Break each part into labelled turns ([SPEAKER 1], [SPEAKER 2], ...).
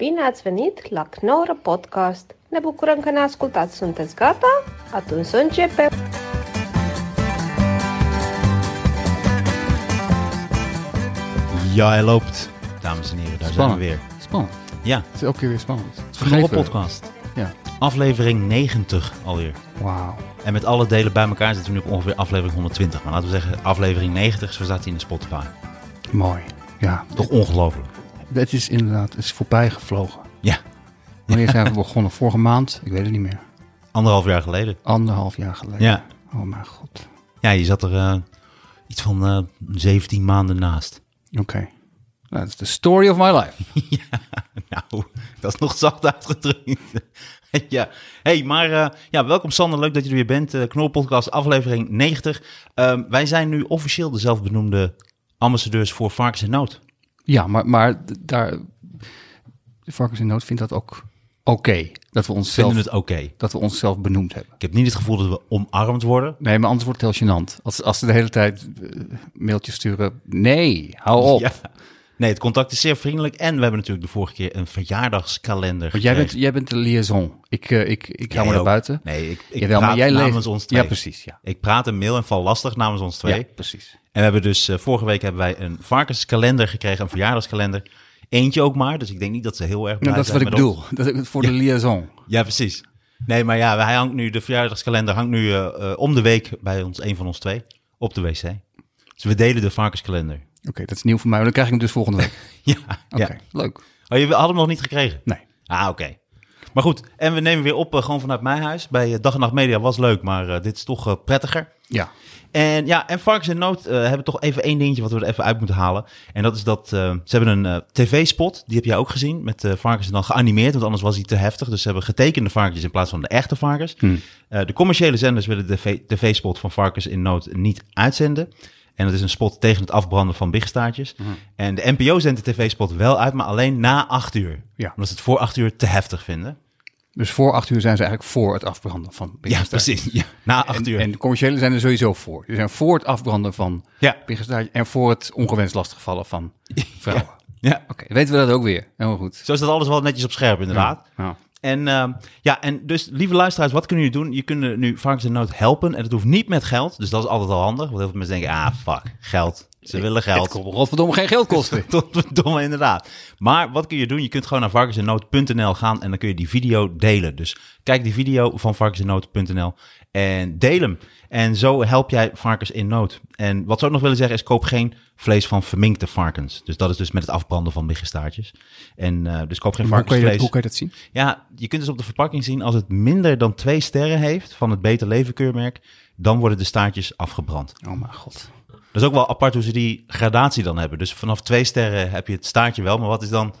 [SPEAKER 1] Bine ați venit la Knorr Podcast! Ne bucurăm că ne ascultați! Sunteți gata? Atunci să începem!
[SPEAKER 2] Ja, hij loopt, dames en heren. Daar zijn we weer.
[SPEAKER 3] Spannend.
[SPEAKER 2] Ja,
[SPEAKER 3] Het is elke keer weer spannend.
[SPEAKER 2] de
[SPEAKER 3] Vergeven.
[SPEAKER 2] podcast.
[SPEAKER 3] Ja.
[SPEAKER 2] Aflevering 90 alweer.
[SPEAKER 3] Wauw.
[SPEAKER 2] En met alle delen bij elkaar zitten we nu op ongeveer aflevering 120. Maar laten we zeggen aflevering 90, zo staat hij in de Spotify.
[SPEAKER 3] Mooi. Ja,
[SPEAKER 2] Toch ongelooflijk.
[SPEAKER 3] Het is inderdaad, het is voorbij gevlogen.
[SPEAKER 2] Ja,
[SPEAKER 3] Wanneer zijn we begonnen? Vorige maand? Ik weet het niet meer.
[SPEAKER 2] anderhalf jaar geleden.
[SPEAKER 3] Anderhalf jaar geleden.
[SPEAKER 2] Ja,
[SPEAKER 3] Oh mijn god.
[SPEAKER 2] ja je zat er eh, iets van eh 17 maanden naast.
[SPEAKER 3] Oké. Nou, dat is de story of my life.
[SPEAKER 2] Nou, dat is nog zacht uitgedrukt. ja, hey, maar eh, ja, welkom Sander, leuk dat je er weer bent. Uh, Knorpodcast aflevering 90. Ehm, wij zijn nu officieel de zelfbenoemde ambassadeurs voor Varkens in Nood.
[SPEAKER 3] Ja, maar, maar daar... De Varkens in Nood vindt dat ook oké. dat we onszelf
[SPEAKER 2] Vinden het oké.
[SPEAKER 3] dat we onszelf benoemd hebben.
[SPEAKER 2] Ik heb niet het gevoel dat we omarmd worden.
[SPEAKER 3] Nee, maar anders wordt het heel gênant. Als, als ze de hele tijd eh, mailtjes sturen. Nee, hou op.
[SPEAKER 2] Ja. Nee, het contact is zeer vriendelijk. En we hebben natuurlijk de vorige keer een verjaardagskalender
[SPEAKER 3] Want jij bent, jij bent de liaison. Ik, eh, ik, ik hou
[SPEAKER 2] Jij
[SPEAKER 3] me naar buiten.
[SPEAKER 2] Nee, ik, ik
[SPEAKER 3] Jawel,
[SPEAKER 2] praat
[SPEAKER 3] maar jij
[SPEAKER 2] namens ons twee.
[SPEAKER 3] Ja, precies. Ja.
[SPEAKER 2] Ik praat een mail en val lastig namens ons twee.
[SPEAKER 3] Ja, precies.
[SPEAKER 2] En we hebben dus, eh, vorige week hebben wij een varkenskalender gekregen, een verjaardagskalender. Eentje ook maar, dus ik denk niet dat ze heel erg blij
[SPEAKER 3] Nou, dat is wat ik bedoel. Dat is voor de liaison.
[SPEAKER 2] Ja, precies. Nee, maar ja, hij hangt nu, de verjaardagskalender hangt nu eh, om de week bij ons, een van ons twee, op de wc. Dus we delen de varkenskalender.
[SPEAKER 3] Oké, dat is nieuw voor mij. Dan krijg ik hem dus volgende week.
[SPEAKER 2] Ja,
[SPEAKER 3] Oké,
[SPEAKER 2] ja.
[SPEAKER 3] leuk.
[SPEAKER 2] Oh, je had hem nog niet gekregen?
[SPEAKER 3] Nee.
[SPEAKER 2] Ah, oké. Maar goed, en we nemen weer op eh, gewoon vanuit mijn huis. Bij eh, Dag en Nacht Media was leuk, maar eh, dit is toch prettiger.
[SPEAKER 3] Ja.
[SPEAKER 2] En ja, en Varkens in Nood hebben toch even één dingetje wat we er even uit moeten halen. En dat is dat ze hebben een tv-spot, die heb jij ook gezien, met varkens en dan geanimeerd, want anders was hij te heftig. Dus ze hebben getekende varkens in plaats van de echte varkens. Eh, de commerciële zenders willen de tv- tv-spot van Varkens in Nood niet uitzenden. En dat is een spot tegen het afbranden van bigstaartjes. En de NPO zendt de tv-spot wel uit, maar alleen na acht uur.
[SPEAKER 3] Ja.
[SPEAKER 2] Omdat ze het voor acht uur te heftig vinden.
[SPEAKER 3] Dus voor acht uur zijn ze eigenlijk voor het afbranden van
[SPEAKER 2] Ja, precies. Ja, na acht uur.
[SPEAKER 3] en de commerciële zijn er sowieso voor. Die zijn voor het afbranden van
[SPEAKER 2] ja.
[SPEAKER 3] en voor het ongewenst lastigvallen van vrouwen.
[SPEAKER 2] ja.
[SPEAKER 3] Oké, weten we dat ook weer. Helemaal goed.
[SPEAKER 2] Zo is dat alles wel netjes op scherp, inderdaad.
[SPEAKER 3] Ja.
[SPEAKER 2] En ehm, ja, en dus lieve luisteraars, wat kunnen jullie doen? Je kunt nu Varkens in Nood helpen en dat hoeft niet met geld. Dus dat is altijd al handig. Want heel veel mensen denken, ah fuck, geld. Ze willen
[SPEAKER 3] Het
[SPEAKER 2] geld.
[SPEAKER 3] kon godverdomme geen geld kosten.
[SPEAKER 2] Domme inderdaad. Maar wat kun je doen? Je kunt gewoon naar varkensinnood.nl gaan en dan kun je die video delen. Dus kijk die video van varkensinnood.nl en deel hem. En zo help jij varkens in nood. En wat ze ook nog willen zeggen is koop geen vlees van verminkte varkens. Dus dat is dus met het afbranden van biggenstaartjes. En eh, dus koop geen
[SPEAKER 3] Hoe kan, je,
[SPEAKER 2] varkensvlees.
[SPEAKER 3] hoe kan je dat zien?
[SPEAKER 2] Ja, je kunt dus op de verpakking zien als het minder dan twee sterren heeft van het Beter Leven keurmerk, dan worden de staartjes afgebrand.
[SPEAKER 3] Oh mijn god.
[SPEAKER 2] Dat is ook wel apart hoe ze die gradatie dan hebben. Dus vanaf twee sterren heb je het staartje wel, maar wat is dan,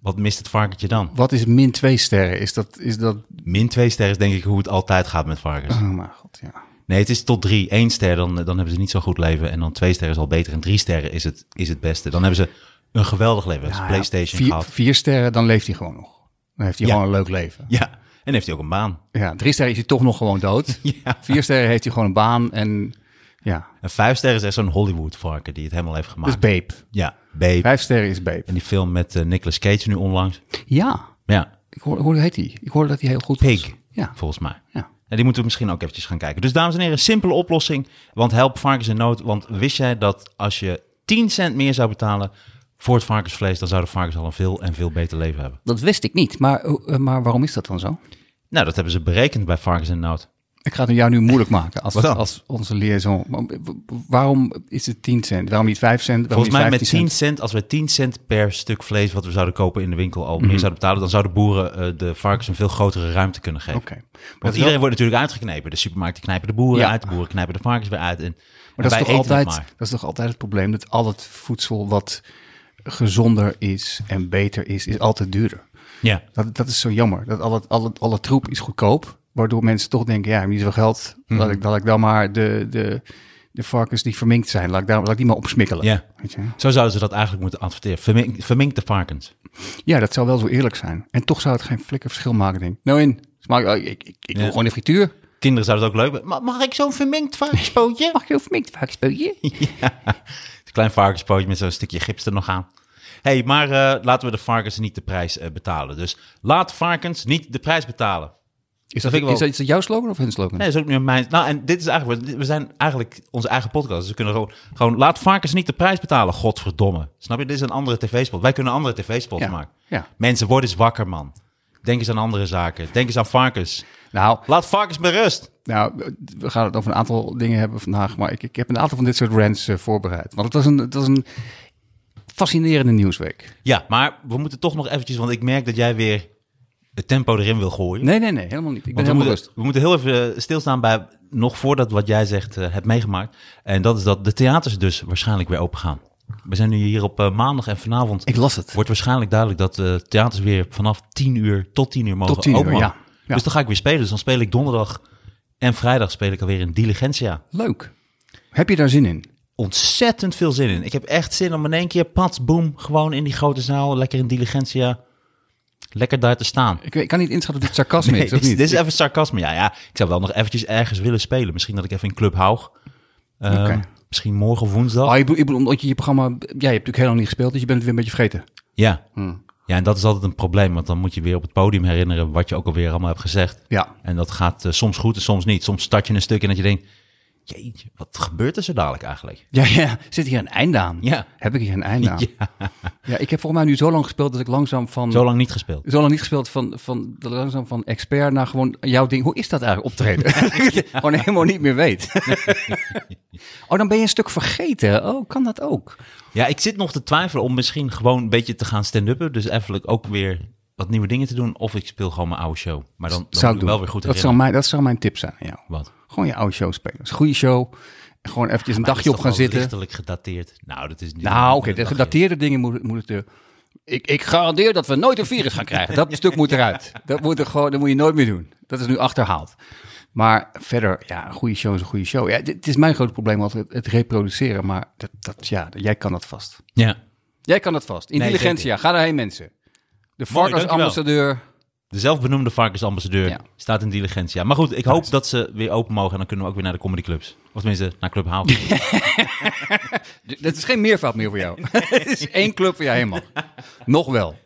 [SPEAKER 2] wat mist het varkentje dan?
[SPEAKER 3] Wat is min twee sterren? Is dat, is dat...
[SPEAKER 2] Min twee sterren is denk ik hoe het altijd gaat met varkens.
[SPEAKER 3] Oh mijn god, ja.
[SPEAKER 2] Nee, het is tot drie. Eén ster, dan, dan hebben ze niet zo goed leven. En dan twee sterren is al beter. En drie sterren is het, is het beste. Dan hebben ze een geweldig leven.
[SPEAKER 3] Ja,
[SPEAKER 2] PlayStation
[SPEAKER 3] vier,
[SPEAKER 2] gehad.
[SPEAKER 3] vier sterren, dan leeft hij gewoon nog. Dan heeft hij
[SPEAKER 2] Ja.
[SPEAKER 3] gewoon een leuk leven.
[SPEAKER 2] Ja, en heeft hij ook een baan.
[SPEAKER 3] Ja, drie sterren is hij toch nog gewoon dood.
[SPEAKER 2] Ja.
[SPEAKER 3] Vier sterren heeft hij gewoon een baan en ja,
[SPEAKER 2] En vijf sterren is echt zo'n Hollywood varken die het helemaal heeft gemaakt.
[SPEAKER 3] is Babe.
[SPEAKER 2] Ja, Babe.
[SPEAKER 3] Vijf sterren is Babe.
[SPEAKER 2] En die film met eh, Nicolas Cage nu onlangs.
[SPEAKER 3] Ja,
[SPEAKER 2] Ja,
[SPEAKER 3] ik hoor, hoe heet hij? Ik hoorde dat hij heel goed was.
[SPEAKER 2] Pig,
[SPEAKER 3] Ja,
[SPEAKER 2] volgens mij.
[SPEAKER 3] ja.
[SPEAKER 2] En die moeten we misschien ook eventjes gaan kijken. Dus dames en heren, simpele oplossing. Want help varkens in nood. Want wist jij dat als je 10 cent meer zou betalen voor het varkensvlees... dan zouden varkens al een veel en veel beter leven hebben.
[SPEAKER 3] Dat wist ik niet, maar, eh, maar waarom is dat dan zo?
[SPEAKER 2] Nou, dat hebben ze berekend bij varkens in nood.
[SPEAKER 3] Ik ga het jou nu moeilijk maken als, als onze liaison. Waarom is het 10 cent? Waarom niet 5 cent? Waarom
[SPEAKER 2] Volgens mij met
[SPEAKER 3] 15
[SPEAKER 2] 10 cent, als we 10 cent per stuk vlees... wat we zouden kopen in de winkel al meer zouden betalen... dan zouden boeren eh, de varkens een veel grotere ruimte kunnen geven.
[SPEAKER 3] Oké.
[SPEAKER 2] Want iedereen
[SPEAKER 3] wel-
[SPEAKER 2] wordt natuurlijk uitgeknepen. De supermarkten knijpen de boeren
[SPEAKER 3] Ja.
[SPEAKER 2] uit, de boeren knijpen de varkens weer uit. En,
[SPEAKER 3] maar dat, is toch
[SPEAKER 2] het
[SPEAKER 3] altijd,
[SPEAKER 2] maar.
[SPEAKER 3] dat is toch altijd het probleem dat al het voedsel wat gezonder is en beter is, is altijd duurder.
[SPEAKER 2] Ja,
[SPEAKER 3] Dat, dat is zo jammer. Dat alle, alle, alle troep is goedkoop. Waardoor mensen toch denken, ja, ik heb niet zoveel geld.
[SPEAKER 2] Mhm.
[SPEAKER 3] Laat, ik, laat ik dan maar de, de, de varkens die verminkt zijn, laat ik, daar, laat ik die maar opsmikkelen.
[SPEAKER 2] ja.
[SPEAKER 3] Weet je?
[SPEAKER 2] Zo zouden ze dat eigenlijk moeten adverteren. Vermink, verminkte varkens.
[SPEAKER 3] ja, dat zou wel zo eerlijk zijn. En toch zou het geen flikker verschil maken, denk ik. Nou in, smaak, ik, ik, ik, ik doe
[SPEAKER 2] Ja.
[SPEAKER 3] gewoon de frituur.
[SPEAKER 2] Kinderen zouden het ook leuk vinden. Ma- Mag ik zo'n verminkt varkenspootje?
[SPEAKER 3] Mag je een verminkt varkenspootje?
[SPEAKER 2] Een klein varkenspootje met zo'n stukje gips er nog aan. hey, maar eh, laten we de varkens niet de prijs eh, betalen. Dus laat varkens niet de prijs betalen.
[SPEAKER 3] Is dat,
[SPEAKER 2] wel-
[SPEAKER 3] is, dat, is dat jouw slogan of hun slogan?
[SPEAKER 2] Nee, dat is ook nu mijn... Nou, en dit is eigenlijk... We zijn eigenlijk onze eigen podcast. Dus we kunnen gewoon... Gewoon, laat varkens niet de prijs betalen. Godverdomme. Snap je? Dit is een andere tv-spot. Wij kunnen andere tv-spots
[SPEAKER 3] Ja.
[SPEAKER 2] maken.
[SPEAKER 3] Ja.
[SPEAKER 2] Mensen, word eens wakker, man. Denk eens aan andere zaken. Denk eens aan varkens.
[SPEAKER 3] Nou,
[SPEAKER 2] Laat varkens met rust.
[SPEAKER 3] nou, we gaan het over een aantal dingen hebben vandaag. Maar ik, ik heb een aantal van dit soort rants eh, voorbereid. Want het was een, het was een fascinerende nieuwsweek.
[SPEAKER 2] Ja, maar we moeten toch nog eventjes... Want ik merk dat jij weer het tempo erin wil gooien.
[SPEAKER 3] Nee, nee, nee, helemaal niet. Ik ben
[SPEAKER 2] Want we
[SPEAKER 3] helemaal
[SPEAKER 2] moeten,
[SPEAKER 3] rust.
[SPEAKER 2] we moeten heel even eh, stilstaan bij nog voordat wat jij zegt eh hebt meegemaakt. En dat is dat de theaters dus waarschijnlijk weer open gaan. We zijn nu hier op eh, maandag en vanavond
[SPEAKER 3] Ik las het.
[SPEAKER 2] wordt waarschijnlijk duidelijk dat de theaters weer vanaf 10 uur tot 10 uur mogen
[SPEAKER 3] Tot 10 uur,
[SPEAKER 2] open mogen.
[SPEAKER 3] ja. Ja.
[SPEAKER 2] Dus dan ga ik weer spelen. Dus dan speel ik donderdag en vrijdag speel ik alweer in Diligentia.
[SPEAKER 3] Leuk. Heb je daar zin in?
[SPEAKER 2] Ontzettend veel zin in. Ik heb echt zin om in één keer, pats, boom, gewoon in die grote zaal, lekker in Diligentia, lekker daar te staan.
[SPEAKER 3] Ik, kan niet inschatten of dit sarcasme
[SPEAKER 2] Nee,
[SPEAKER 3] is, of
[SPEAKER 2] dit, is-
[SPEAKER 3] niet?
[SPEAKER 2] dit is even sarcasme. Ja, ja, ik zou wel nog eventjes ergens willen spelen. Misschien dat ik even in Club Haug. Ehm. Misschien morgen of woensdag.
[SPEAKER 3] Oh, je je omdat je je programma... Ja, je hebt natuurlijk heel lang niet gespeeld, dus je bent het weer een beetje vergeten.
[SPEAKER 2] Ja.
[SPEAKER 3] Hmm.
[SPEAKER 2] ja, en dat is altijd een probleem. Want dan moet je weer op het podium herinneren wat je ook alweer allemaal hebt gezegd.
[SPEAKER 3] Ja.
[SPEAKER 2] En dat gaat eh, soms goed en soms niet. Soms start je een stuk en dat je denkt... Jeetje, wat gebeurt er zo dadelijk eigenlijk?
[SPEAKER 3] Ja, ja. Zit hier een einde aan?
[SPEAKER 2] Ja.
[SPEAKER 3] Heb ik hier een einde aan?
[SPEAKER 2] Ja,
[SPEAKER 3] Ja, ik heb volgens mij nu zo lang gespeeld dat ik langzaam van...
[SPEAKER 2] zo lang niet gespeeld.
[SPEAKER 3] Zo lang niet gespeeld van, van de langzaam van expert naar gewoon jouw ding. Hoe is dat eigenlijk optreden? gewoon helemaal niet meer weet. oh, dan ben je een stuk vergeten. Oh, kan dat ook?
[SPEAKER 2] Ja, ik zit nog te twijfelen om misschien gewoon een beetje te gaan stand-uppen. Dus even ook weer wat nieuwe dingen te doen. Of ik speel gewoon mijn oude show. Maar dan, dan
[SPEAKER 3] zou
[SPEAKER 2] moet
[SPEAKER 3] ik
[SPEAKER 2] wel weer goed
[SPEAKER 3] dat, zou mijn, dat zou mijn tip zijn aan jou.
[SPEAKER 2] Wat?
[SPEAKER 3] Gewoon je oude show spelen. Is een goede show. Gewoon eventjes een
[SPEAKER 2] Maar
[SPEAKER 3] dagje op gaan zitten.
[SPEAKER 2] lichtelijk gedateerd. Nou, dat is niet
[SPEAKER 3] Nou, oké,
[SPEAKER 2] dagje.
[SPEAKER 3] gedateerde dingen moeten moet het er. Ik, ik garandeer dat we nooit een virus gaan krijgen. Dat stuk moet eruit. Dat moet er gewoon, dat moet je nooit meer doen. Dat is nu achterhaald. Maar verder, ja, een goede show is een goede show. Ja, dit, het is mijn grote probleem altijd het, reproduceren. Maar dat, dat, ja, jij kan dat vast.
[SPEAKER 2] Ja.
[SPEAKER 3] Jij kan dat vast.
[SPEAKER 2] Nee,
[SPEAKER 3] Intelligentia, ga daarheen mensen. De varkensambassadeur.
[SPEAKER 2] De zelfbenoemde varkensambassadeur
[SPEAKER 3] Ja.
[SPEAKER 2] staat in Diligentia. Maar goed, ik hoop dat ze weer open mogen. En dan kunnen we ook weer naar de comedyclubs. Of tenminste, naar Club House.
[SPEAKER 3] Dat is geen meervoud meer voor jou. Het is één club voor jou helemaal. Nog wel.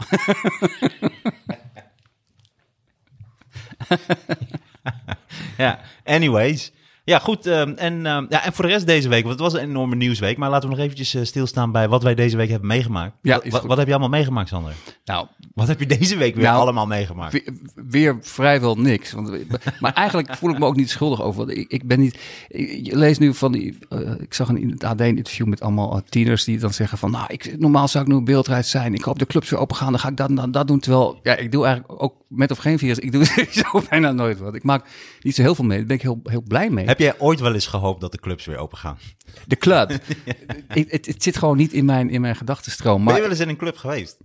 [SPEAKER 2] ja, anyways. Ja, goed. ehm, en, ehm, ja, en voor de rest deze week, want het was een enorme nieuwsweek. Maar laten we nog eventjes eh, stilstaan bij wat wij deze week hebben meegemaakt.
[SPEAKER 3] Ja,
[SPEAKER 2] Wat- wat, heb je allemaal meegemaakt, Sander?
[SPEAKER 3] Nou,
[SPEAKER 2] Wat heb je deze week weer
[SPEAKER 3] Nou,
[SPEAKER 2] allemaal meegemaakt?
[SPEAKER 3] weer, weer vrijwel niks. Want, maar eigenlijk voel ik me ook niet schuldig over. Want ik, ik ben niet. Ik, je leest nu van die. eh, ik zag een, in het AD een interview met allemaal eh, tieners die dan zeggen van. Nou, ik, normaal zou ik nu een beeldrijd zijn. Ik hoop de clubs weer open gaan. Dan ga ik dat, dat, dat doen. Terwijl, ja, ik doe eigenlijk ook met of geen virus. Ik doe sowieso bijna nooit wat. Ik maak niet zo heel veel mee. Daar ben ik heel, heel blij mee.
[SPEAKER 2] Heb jij ooit wel eens gehoopt dat de clubs weer open gaan?
[SPEAKER 3] De club. het, zit gewoon niet in mijn, in mijn gedachtenstroom.
[SPEAKER 2] ben
[SPEAKER 3] Maar
[SPEAKER 2] je wel eens in een club geweest?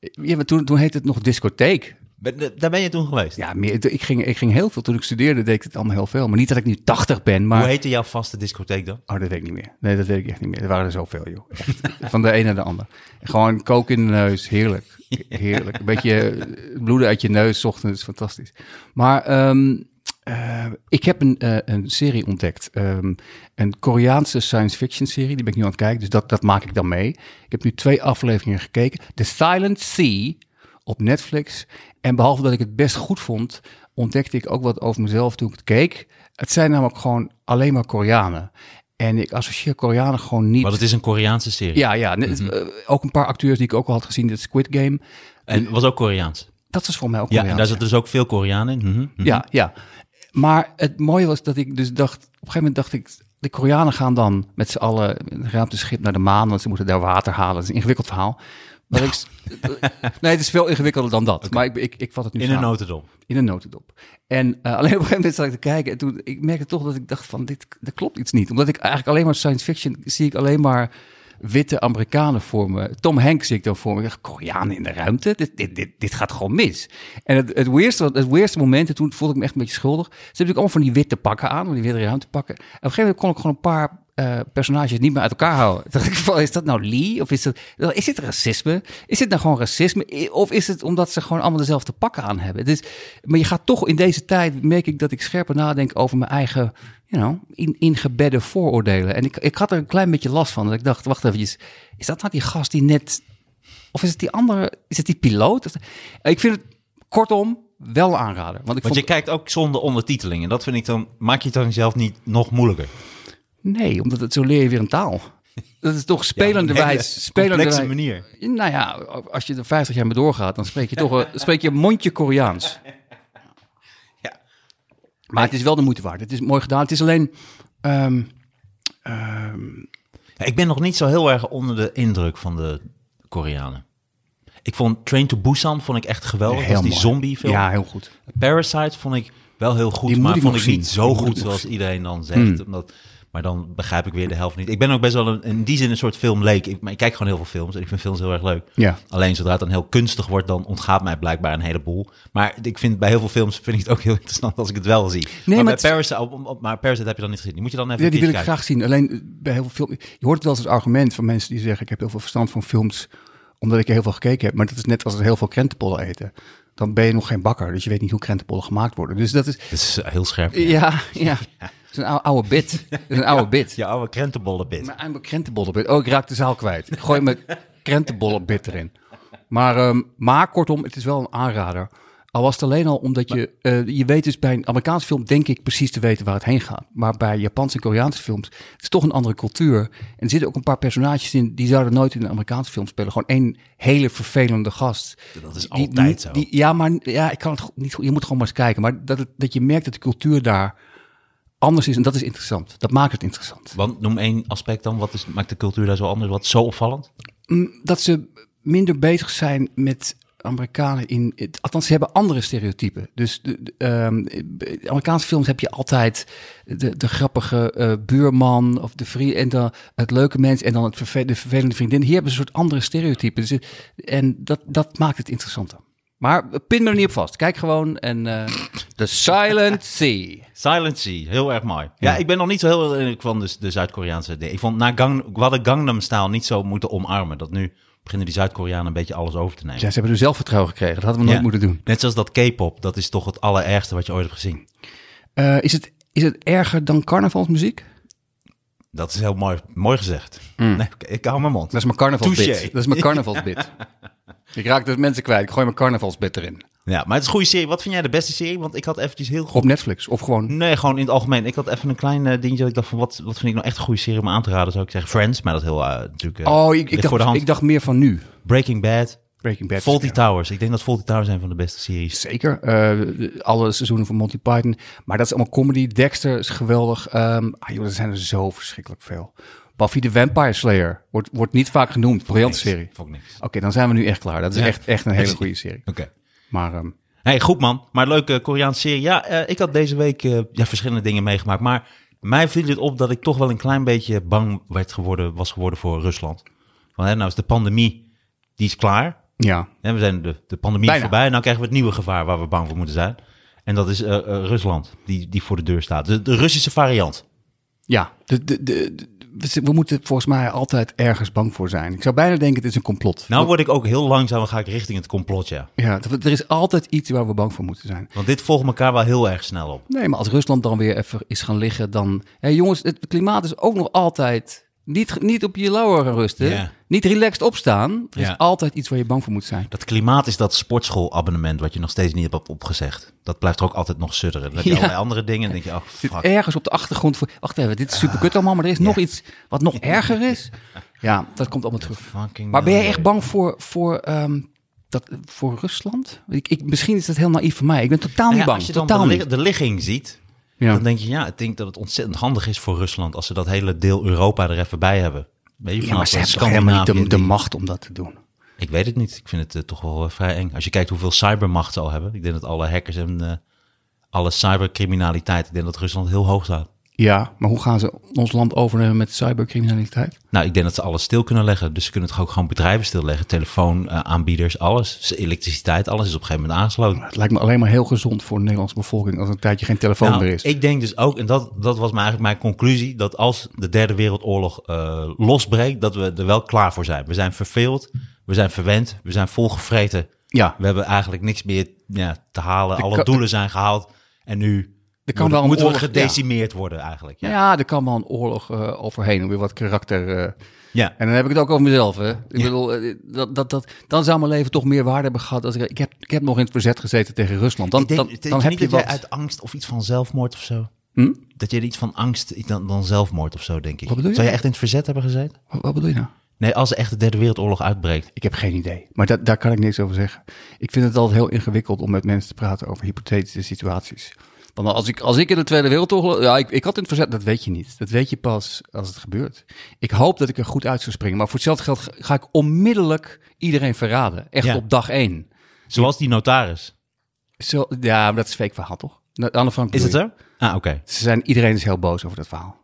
[SPEAKER 3] ja, maar toen, toen heette het nog discotheek.
[SPEAKER 2] Ben- daar ben je toen geweest?
[SPEAKER 3] Ja, meer, ik, ging, ik ging heel veel. Toen ik studeerde deed ik het allemaal heel veel. Maar niet dat ik nu 80 ben, maar...
[SPEAKER 2] Hoe heette jouw vaste discotheek dan?
[SPEAKER 3] Oh, dat weet ik niet meer. Nee, dat weet ik echt niet meer. Er waren er zoveel, joh. Echt. Van de een naar de ander. Gewoon kook in de neus. Heerlijk. Heerlijk. Een beetje eh, bloeden uit je neus. Ochtends. Fantastisch. Maar ehm, eh, ik heb een, eh, een serie ontdekt. Ehm, een Koreaanse science fiction serie. Die ben ik nu aan het kijken. Dus dat, dat maak ik dan mee. Ik heb nu twee afleveringen gekeken. The Silent Sea op Netflix. En behalve dat ik het best goed vond, ontdekte ik ook wat over mezelf toen ik het keek. Het zijn namelijk gewoon alleen maar Koreanen. En ik associeer Koreanen gewoon niet.
[SPEAKER 2] Want het is een Koreaanse serie.
[SPEAKER 3] Ja, ja. net- eh, ook een paar acteurs die ik ook al had gezien, de Squid Game.
[SPEAKER 2] En was ook Koreaans.
[SPEAKER 3] Dat is voor mij ook
[SPEAKER 2] Ja, en
[SPEAKER 3] Koreaans.
[SPEAKER 2] daar zitten dus ook veel Koreanen in. Mhm, mhm.
[SPEAKER 3] Ja, ja. Maar het mooie was dat ik dus dacht, op een gegeven moment dacht ik, de Koreanen gaan dan met z'n allen een ruimteschip naar de maan, want ze moeten daar water halen. Dat is een ingewikkeld verhaal. Maar ik, nee, het is veel ingewikkelder dan dat. Maar ik, ik, ik vat het nu
[SPEAKER 2] In een notendop.
[SPEAKER 3] In een notendop. En eh, alleen op een gegeven moment zat ik te kijken en toen ik merkte toch dat ik dacht van dit, dat klopt iets niet. Omdat ik eigenlijk alleen maar science fiction zie ik alleen maar witte Amerikanen voor me. Tom Hanks zie ik dan voor me. Ik dacht, in de ruimte? Dit, dit, dit, dit gaat gewoon mis. En het, het, weerste, het weerste moment, en toen voelde ik me echt een beetje schuldig. Ze hebben natuurlijk allemaal van die witte pakken aan, van die witte ruimtepakken. En op een gegeven moment kon ik gewoon een paar eh, personages niet meer uit elkaar houden. Dacht ik van, is dat nou Lee? Of is, dat, is dit racisme? Is dit nou gewoon racisme? Of is het omdat ze gewoon allemaal dezelfde pakken aan hebben? Dus, maar je gaat toch in deze tijd, merk ik dat ik scherper nadenk over mijn eigen, you know, in, ingebedde vooroordelen. En ik, ik had er een klein beetje last van. Dat ik dacht, wacht even, is dat nou die gast die net Of is het die andere, is het die piloot? Ik vind het kortom wel aanraden. Want ik
[SPEAKER 2] Want
[SPEAKER 3] vond,
[SPEAKER 2] je kijkt ook zonder ondertiteling. En dat vind ik dan, maak je het dan zelf niet nog moeilijker.
[SPEAKER 3] Nee, omdat het zo leer je weer een taal. Dat is toch spelenderwijs.
[SPEAKER 2] Complexe
[SPEAKER 3] spelenderwijs.
[SPEAKER 2] manier.
[SPEAKER 3] Nou ja, als je er 50 jaar mee doorgaat, dan spreek je toch een, spreek je een mondje Koreaans. Maar het is wel de moeite waard. Het is mooi gedaan. Het is alleen. ehm, ehm,
[SPEAKER 2] ik ben nog niet zo heel erg onder de indruk van de Koreanen. Ik vond Train to Busan vond ik echt geweldig.
[SPEAKER 3] heel
[SPEAKER 2] dat is die
[SPEAKER 3] mooi.
[SPEAKER 2] zombie film.
[SPEAKER 3] Ja, heel goed.
[SPEAKER 2] Parasite vond ik wel heel goed,
[SPEAKER 3] Die
[SPEAKER 2] maar vond ik niet zo
[SPEAKER 3] Die
[SPEAKER 2] goed zoals
[SPEAKER 3] zien.
[SPEAKER 2] iedereen dan zegt.
[SPEAKER 3] Hmm.
[SPEAKER 2] Omdat, maar dan begrijp ik weer de helft niet. Ik ben ook best wel een, in die zin een soort filmleek. Ik, maar ik kijk gewoon heel veel films en ik vind films heel erg leuk.
[SPEAKER 3] Ja.
[SPEAKER 2] Alleen zodra het dan heel kunstig wordt, dan ontgaat mij blijkbaar een heleboel. Maar ik vind bij heel veel films vind ik het ook heel interessant als ik het wel zie. maar,
[SPEAKER 3] maar
[SPEAKER 2] bij
[SPEAKER 3] het-
[SPEAKER 2] op- maar Parasite heb je dan niet gezien. Die moet je dan even
[SPEAKER 3] Ja, die wil ik graag zien. Alleen eh, bij heel veel films. Je hoort het wel eens als argument van mensen die zeggen: Ik heb heel veel verstand van films. omdat ik er heel veel gekeken heb. Maar dat is net als heel veel krentenbollen eten. Dan ben je nog geen bakker. Dus je weet niet hoe krentenbollen gemaakt worden. Dus dat is.
[SPEAKER 2] Dat is eh, heel scherp.
[SPEAKER 3] Ja, ja. is een oude, oude bit. Dat is een oude bit.
[SPEAKER 2] Je oude krentenbollenbit.
[SPEAKER 3] Mijn eigen krentenbollenbit. Oh, ik raak de zaal kwijt. Ik gooi mijn krentenbollenbit erin. Maar, ehm, maar kortom, het is wel een aanrader. Al was het alleen al omdat je... eh, je weet dus bij een Amerikaanse film denk ik precies te weten waar het heen gaat. Maar bij Japanse en Koreaanse films... het is toch een andere cultuur. En er zitten ook een paar personages in... die zouden nooit in een Amerikaanse film spelen. Gewoon één hele vervelende gast.
[SPEAKER 2] Dat is
[SPEAKER 3] Die-
[SPEAKER 2] altijd zo.
[SPEAKER 3] die- ja, maar ja, ik kan het niet goed. Je moet gewoon maar eens kijken. Maar dat, het, dat je merkt dat de cultuur daar anders is. En dat is interessant. Dat maakt het interessant.
[SPEAKER 2] Want noem één aspect dan. Wat is, maakt de cultuur daar zo anders? Wat is zo opvallend?
[SPEAKER 3] Mm, dat ze minder bezig zijn met Amerikanen in. het- Althans, ze hebben andere stereotypen. Dus de, de, ehm, Amerikaanse films heb je altijd de, de grappige eh, buurman of de vriend en dan het leuke mens en dan het verve- de vervelende vriendin. Hier hebben ze een soort andere stereotypen. Dus, het- en dat, dat maakt het interessanter. Maar pin me er niet op vast. Kijk gewoon en eh The Silent Sea.
[SPEAKER 2] Silent Sea, heel erg mooi. Ja,
[SPEAKER 3] Ja.
[SPEAKER 2] ik ben nog niet zo heel erg van de, de Zuid-Koreaanse dingen. Ik vond na Gang, we hadden Gangnam Style niet zo moeten omarmen. Dat nu beginnen die Zuid-Koreanen een beetje alles over te nemen.
[SPEAKER 3] Ja, ze hebben er zelfvertrouwen gekregen. Dat hadden we nooit
[SPEAKER 2] Ja.
[SPEAKER 3] moeten doen.
[SPEAKER 2] Net zoals dat K-pop, dat is toch het allerergste wat je ooit hebt gezien.
[SPEAKER 3] Eh, is, het, is het erger dan carnavalsmuziek?
[SPEAKER 2] Dat is heel mooi, mooi gezegd. Nee, oké, ik hou mijn mond.
[SPEAKER 3] Dat is mijn carnavalsbit. Dat is mijn carnavalsbit. Ik raak dus mensen kwijt. Ik gooi mijn carnavalsbit erin.
[SPEAKER 2] Ja, maar het is een goede serie. Wat vind jij de beste serie? Want ik had eventjes heel goed...
[SPEAKER 3] Op Netflix. Of gewoon...
[SPEAKER 2] Nee, gewoon in het algemeen. Ik had even een klein eh, dingetje dat ik dacht van, wat, wat vind ik nou echt een goede serie om aan te raden? Zou ik zeggen Friends, maar dat heel eh, natuurlijk eh,
[SPEAKER 3] Oh, ik, ik, dacht,
[SPEAKER 2] hand.
[SPEAKER 3] ik dacht meer van nu.
[SPEAKER 2] Breaking Bad,
[SPEAKER 3] Breaking Bad.
[SPEAKER 2] Faulty
[SPEAKER 3] Ja.
[SPEAKER 2] Towers. Ik denk dat Faulty Towers een van de beste series.
[SPEAKER 3] Zeker. Alle seizoenen van Monty Python. Maar dat is allemaal comedy. Dexter is geweldig. Ehm ah, joh, er zijn er zo verschrikkelijk veel. Buffy the Vampire Slayer. Wordt, wordt niet vaak genoemd. Briljante serie.
[SPEAKER 2] Vond ik niks.
[SPEAKER 3] Oké, dan zijn we nu echt klaar. Dat is
[SPEAKER 2] Ja.
[SPEAKER 3] echt, echt een hele goede serie.
[SPEAKER 2] Oké.
[SPEAKER 3] Maar ehm,
[SPEAKER 2] Hey, goed man. Maar leuke Koreaanse serie. Ja, eh, ik had deze week eh, ja, verschillende dingen meegemaakt. Maar mij viel het op dat ik toch wel een klein beetje bang werd geworden, was geworden voor Rusland. Want hè, nou is de pandemie, die is klaar.
[SPEAKER 3] ja,
[SPEAKER 2] Hè, we zijn de, de pandemie
[SPEAKER 3] Bijna.
[SPEAKER 2] voorbij. En nou krijgen we het nieuwe gevaar waar we bang voor moeten zijn. En dat is eh, Rusland, die, die voor de deur staat. De, de Russische variant.
[SPEAKER 3] Ja, de, de, de- we- we moeten volgens mij altijd ergens bang voor zijn. Ik zou bijna denken, het is een complot.
[SPEAKER 2] Nou word ik ook heel langzaam ga ik richting het complot, ja.
[SPEAKER 3] Ja, er er is altijd iets waar we bang voor moeten zijn.
[SPEAKER 2] Want dit volgt elkaar wel heel erg snel op.
[SPEAKER 3] Nee, maar als Rusland dan weer even is gaan liggen, dan... Hé, jongens, het klimaat is ook nog altijd niet, niet op je lauwer gaan rusten. Niet relaxed opstaan. Er is altijd iets waar je bang voor moet zijn.
[SPEAKER 2] Dat klimaat is dat sportschoolabonnement wat je nog steeds niet hebt opgezegd. Dat blijft er ook altijd nog sudderen. Dan heb je
[SPEAKER 3] Ja.
[SPEAKER 2] allerlei andere dingen en denk je, oh
[SPEAKER 3] Zit
[SPEAKER 2] fuck.
[SPEAKER 3] ergens op de achtergrond voor... Wacht even, dit is super kut allemaal, maar er is nog iets wat nog erger is. Ja, dat komt allemaal terug. Maar ben jij echt bang voor, voor, ehm, dat, voor Rusland? Ik, ik, misschien is dat heel naïef van mij. Ik ben totaal
[SPEAKER 2] Nou
[SPEAKER 3] niet bang.
[SPEAKER 2] als je dan
[SPEAKER 3] Totaal
[SPEAKER 2] de,
[SPEAKER 3] niet.
[SPEAKER 2] lig- de ligging ziet,
[SPEAKER 3] Ja.
[SPEAKER 2] dan denk je, ja, ik denk dat het ontzettend handig is voor Rusland als ze dat hele deel Europa er even bij hebben. Weet je,
[SPEAKER 3] Ja, maar ze
[SPEAKER 2] dat
[SPEAKER 3] hebben helemaal niet de, macht om dat te doen.
[SPEAKER 2] Ik weet het niet. Ik vind het eh, toch wel eh, vrij eng. Als je kijkt hoeveel cybermacht ze al hebben. Ik denk dat alle hackers en eh, alle cybercriminaliteit, ik denk dat Rusland heel hoog staat.
[SPEAKER 3] Ja, maar hoe gaan ze ons land overnemen met cybercriminaliteit?
[SPEAKER 2] Nou, ik denk dat ze alles stil kunnen leggen. Dus ze kunnen toch ook gewoon bedrijven stilleggen. Telefoon, eh, alles. Elektriciteit, alles is op een gegeven moment aangesloten.
[SPEAKER 3] Het lijkt me alleen maar heel gezond voor de Nederlandse bevolking als een tijdje geen telefoon
[SPEAKER 2] Nou,
[SPEAKER 3] meer is.
[SPEAKER 2] ik denk dus ook, en dat, dat was maar eigenlijk mijn conclusie, dat als de derde wereldoorlog eh, losbreekt, dat we er wel klaar voor zijn. We zijn verveeld, we zijn verwend, we zijn volgevreten.
[SPEAKER 3] Ja,
[SPEAKER 2] We hebben eigenlijk niks meer ja, te halen.
[SPEAKER 3] De
[SPEAKER 2] Alle doelen zijn gehaald. En nu
[SPEAKER 3] er kan
[SPEAKER 2] Moet-
[SPEAKER 3] wel een
[SPEAKER 2] moeten we
[SPEAKER 3] oorlog...
[SPEAKER 2] gedecimeerd worden eigenlijk.
[SPEAKER 3] ja.
[SPEAKER 2] Ja.
[SPEAKER 3] er kan wel een oorlog eh, overheen om weer wat karakter... eh,
[SPEAKER 2] ja.
[SPEAKER 3] En dan heb ik het ook over mezelf, hè. Ik bedoel, eh, dat, dat, dat, dan zou mijn leven toch meer waarde hebben gehad. Als ik, ik, heb, ik heb nog in het verzet gezeten tegen Rusland. Dan,
[SPEAKER 2] denk,
[SPEAKER 3] dan, dan
[SPEAKER 2] je
[SPEAKER 3] heb je
[SPEAKER 2] dat jij
[SPEAKER 3] wat.
[SPEAKER 2] uit angst of iets van zelfmoord of zo?
[SPEAKER 3] Hm?
[SPEAKER 2] Dat je er iets van angst dan, dan zelfmoord of zo, denk ik.
[SPEAKER 3] Wat bedoel je?
[SPEAKER 2] Zou je echt in het verzet hebben gezeten?
[SPEAKER 3] Wat, wat bedoel je nou?
[SPEAKER 2] Nee, als echt de derde wereldoorlog uitbreekt.
[SPEAKER 3] Ik heb geen idee. Maar da- daar kan ik niks over zeggen. Ik vind het altijd heel ingewikkeld om met mensen te praten over hypothetische situaties. Want als ik, als ik in de Tweede Wereldoorlog... Ja, ik, ik had in het verzet, dat weet je niet. Dat weet je pas als het gebeurt. Ik hoop dat ik er goed uit zou springen. Maar voor hetzelfde geld ga- ik onmiddellijk iedereen verraden. Echt
[SPEAKER 2] Ja.
[SPEAKER 3] op dag één.
[SPEAKER 2] Zoals die notaris.
[SPEAKER 3] Zo, ja, maar dat is fake verhaal, toch? Anne Frank
[SPEAKER 2] Is het zo? Ah, oké.
[SPEAKER 3] Ze zijn, iedereen is heel boos over dat verhaal.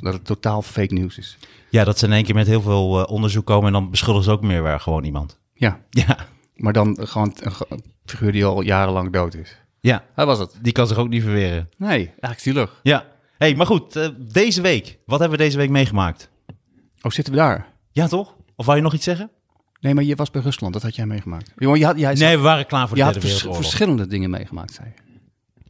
[SPEAKER 3] Dat het totaal fake nieuws is.
[SPEAKER 2] Ja, dat ze in één keer met heel veel eh, onderzoek komen en dan beschuldigen ze ook meer weer gewoon iemand.
[SPEAKER 3] Ja,
[SPEAKER 2] Ja,
[SPEAKER 3] maar dan gewoon een ge- een figuur die al jarenlang dood is.
[SPEAKER 2] Ja.
[SPEAKER 3] Hij was het.
[SPEAKER 2] Die kan zich ook niet verweren.
[SPEAKER 3] Nee, eigenlijk zielig.
[SPEAKER 2] Ja. hey, maar goed, eh, deze week. Wat hebben we deze week meegemaakt?
[SPEAKER 3] Oh, zitten we daar?
[SPEAKER 2] Ja, toch? Of wou je nog iets zeggen?
[SPEAKER 3] Nee, maar je was bij Rusland. Dat had jij meegemaakt. Jongen, je had, jij
[SPEAKER 2] Nee, we waren klaar voor de
[SPEAKER 3] vers-
[SPEAKER 2] wereldoorlog.
[SPEAKER 3] verschillende dingen meegemaakt, zei je.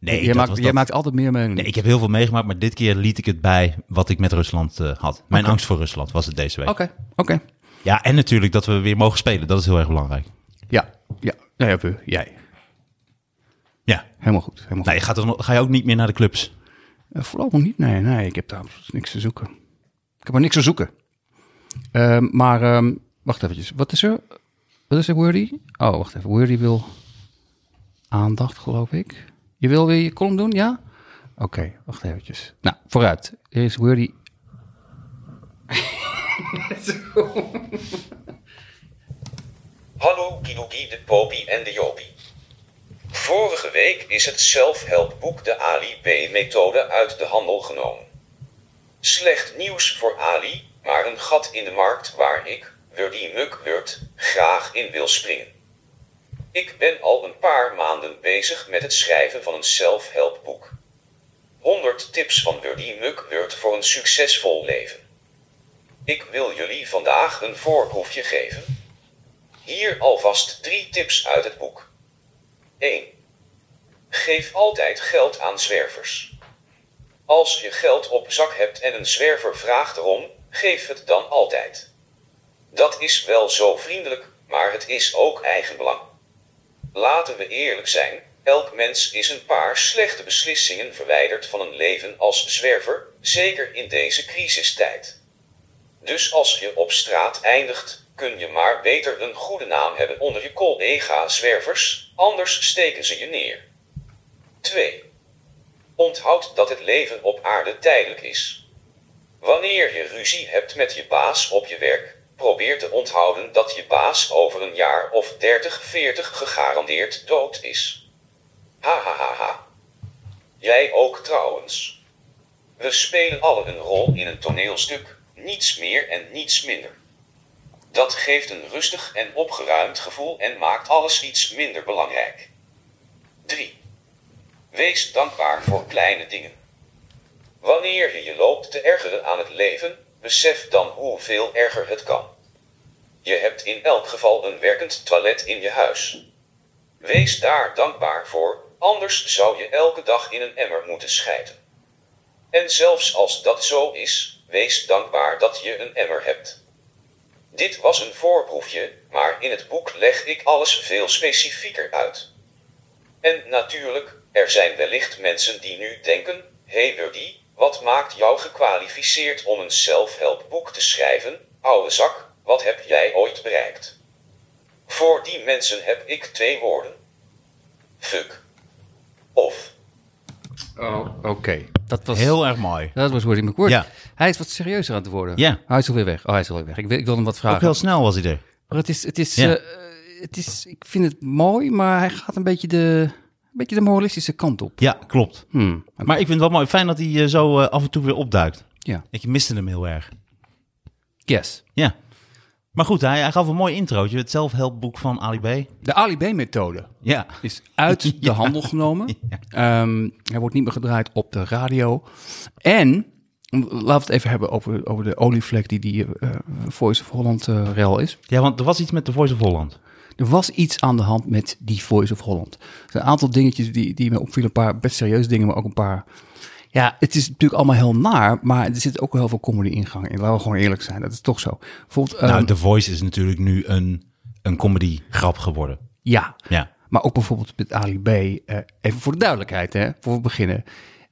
[SPEAKER 2] Nee,
[SPEAKER 3] jij,
[SPEAKER 2] dat
[SPEAKER 3] maakt, jij
[SPEAKER 2] dat.
[SPEAKER 3] maakt altijd meer mee.
[SPEAKER 2] Nee,
[SPEAKER 3] ik.
[SPEAKER 2] heb heel veel meegemaakt, maar dit keer liet ik het bij wat ik met Rusland eh, had. Mijn angst voor Rusland was het deze week.
[SPEAKER 3] Oké, oké.
[SPEAKER 2] Ja, en natuurlijk dat we weer mogen spelen. Dat is heel erg belangrijk.
[SPEAKER 3] Ja, ja. Ja, ja, jij.
[SPEAKER 2] Ja.
[SPEAKER 3] Helemaal goed. Helemaal
[SPEAKER 2] Nee, je gaat er ga je ook niet meer naar de clubs?
[SPEAKER 3] goed. Eh, voorlopig niet. Nee, nee, ik heb daar niks te zoeken. Ik heb er niks te zoeken. Ehm, maar, ehm, wacht eventjes. Wat is er? Wat is er, Wordy? Oh, wacht even. Wordy wil aandacht, geloof ik. Je wil weer je column doen, ja? Oké, wacht eventjes. Nou, vooruit. Hier is Wordy.
[SPEAKER 4] Hallo Kidoki de Popie en de Jopie. Vorige week is het zelfhelpboek de Ali B-methode uit de handel genomen. Slecht nieuws voor Ali, maar een gat in de markt waar ik, Wurdy Mukwurt, graag in wil springen. Ik ben al een paar maanden bezig met het schrijven van een zelfhelpboek. 100 tips van Wurdy Mukwurt voor een succesvol leven. Ik wil jullie vandaag een voorproefje geven. Hier alvast drie tips uit het boek. 1. Geef altijd geld aan zwervers. Als je geld op zak hebt en een zwerver vraagt erom, geef het dan altijd. Dat is wel zo vriendelijk, maar het is ook eigenbelang. Laten we eerlijk zijn, elk mens is een paar slechte beslissingen verwijderd van een leven als zwerver, zeker in deze crisistijd. Dus als je op straat eindigt, kun je maar beter een goede naam hebben onder je collega-zwervers, anders steken ze je neer. 2. Onthoud dat het leven op aarde tijdelijk is. Wanneer je ruzie hebt met je baas op je werk, probeer te onthouden dat je baas over een jaar of 30, 40 gegarandeerd dood is. Ha ha ha ha. Jij ook trouwens. We spelen allen een rol in een toneelstuk, niets meer en niets minder. Dat geeft een rustig en opgeruimd gevoel en maakt alles iets minder belangrijk. 3. Wees dankbaar voor kleine dingen. Wanneer je je loopt te ergeren aan het leven, besef dan hoeveel erger het kan. Je hebt in elk geval een werkend toilet in je huis. Wees daar dankbaar voor, anders zou je elke dag in een emmer moeten schijten. En zelfs als dat zo is, wees dankbaar dat je een emmer hebt. Dit was een voorproefje, maar in het boek leg ik alles veel specifieker uit. En natuurlijk, er zijn wellicht mensen die nu denken: hé hey Wurdy, wat maakt jou gekwalificeerd om een zelfhelpboek te schrijven? Oude zak, wat heb jij ooit bereikt? Voor die mensen heb ik twee woorden: fuck. Of.
[SPEAKER 3] Oh, oké. Dat was...
[SPEAKER 2] Heel erg mooi.
[SPEAKER 3] Dat was Woody McWord.
[SPEAKER 2] Ja.
[SPEAKER 3] Hij is wat serieuzer aan het worden.
[SPEAKER 2] Ja.
[SPEAKER 3] Hij is alweer weg. Oh, hij is alweer weg. Ik wil, ik wil hem wat vragen.
[SPEAKER 2] Ook heel snel was hij er.
[SPEAKER 3] Maar het is, het is,
[SPEAKER 2] Ja.
[SPEAKER 3] eh, het is, ik vind het mooi, maar hij gaat een beetje de, beetje de moralistische kant op.
[SPEAKER 2] Ja, klopt.
[SPEAKER 3] Hmm.
[SPEAKER 2] Maar ik vind het wel mooi. Fijn dat hij eh, zo eh, af en toe weer opduikt.
[SPEAKER 3] Ja.
[SPEAKER 2] Ik miste hem heel erg.
[SPEAKER 3] Yes.
[SPEAKER 2] Ja. Maar goed, hij, hij gaf een mooi introotje. Het zelfhelpboek van Ali B.
[SPEAKER 3] De Ali B-methode
[SPEAKER 2] Ja.
[SPEAKER 3] is uit de
[SPEAKER 2] Ja.
[SPEAKER 3] handel genomen. Ehm, hij wordt niet meer gedraaid op de radio. En, laten we het even hebben over, over de olievlek die die eh, Voice of Holland rel is.
[SPEAKER 2] Ja, want er was iets met de Voice of Holland.
[SPEAKER 3] Er was iets aan de hand met die Voice of Holland. Er zijn een aantal dingetjes die, die me opvielen. Een paar best serieuze dingen, maar ook een paar... Ja, het is natuurlijk allemaal heel naar, maar er zit ook wel heel veel comedy ingang in. Laten we gewoon eerlijk zijn, dat is toch zo. Bijvoorbeeld,
[SPEAKER 2] nou,
[SPEAKER 3] ehm,
[SPEAKER 2] The Voice is natuurlijk nu een, een comedy grap geworden.
[SPEAKER 3] ja,
[SPEAKER 2] Ja.
[SPEAKER 3] Maar ook bijvoorbeeld met Ali B. eh, even voor de duidelijkheid, hè, voor we beginnen.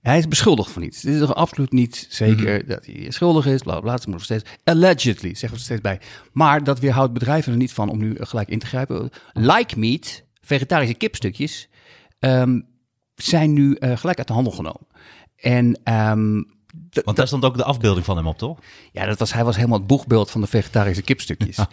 [SPEAKER 3] Hij is beschuldigd van iets. Dit is toch absoluut niet zeker dat hij schuldig is. Bla bla. Het moet nog steeds. Allegedly, zeggen we er steeds bij. Maar dat weerhoudt bedrijven er niet van om nu gelijk in te grijpen. Like meat, vegetarische kipstukjes, ehm, zijn nu eh, gelijk uit de handel genomen. En ehm, d-
[SPEAKER 2] Want daar stond ook de afbeelding van hem op, toch?
[SPEAKER 3] ja, dat was, hij was helemaal het boegbeeld van de vegetarische kipstukjes.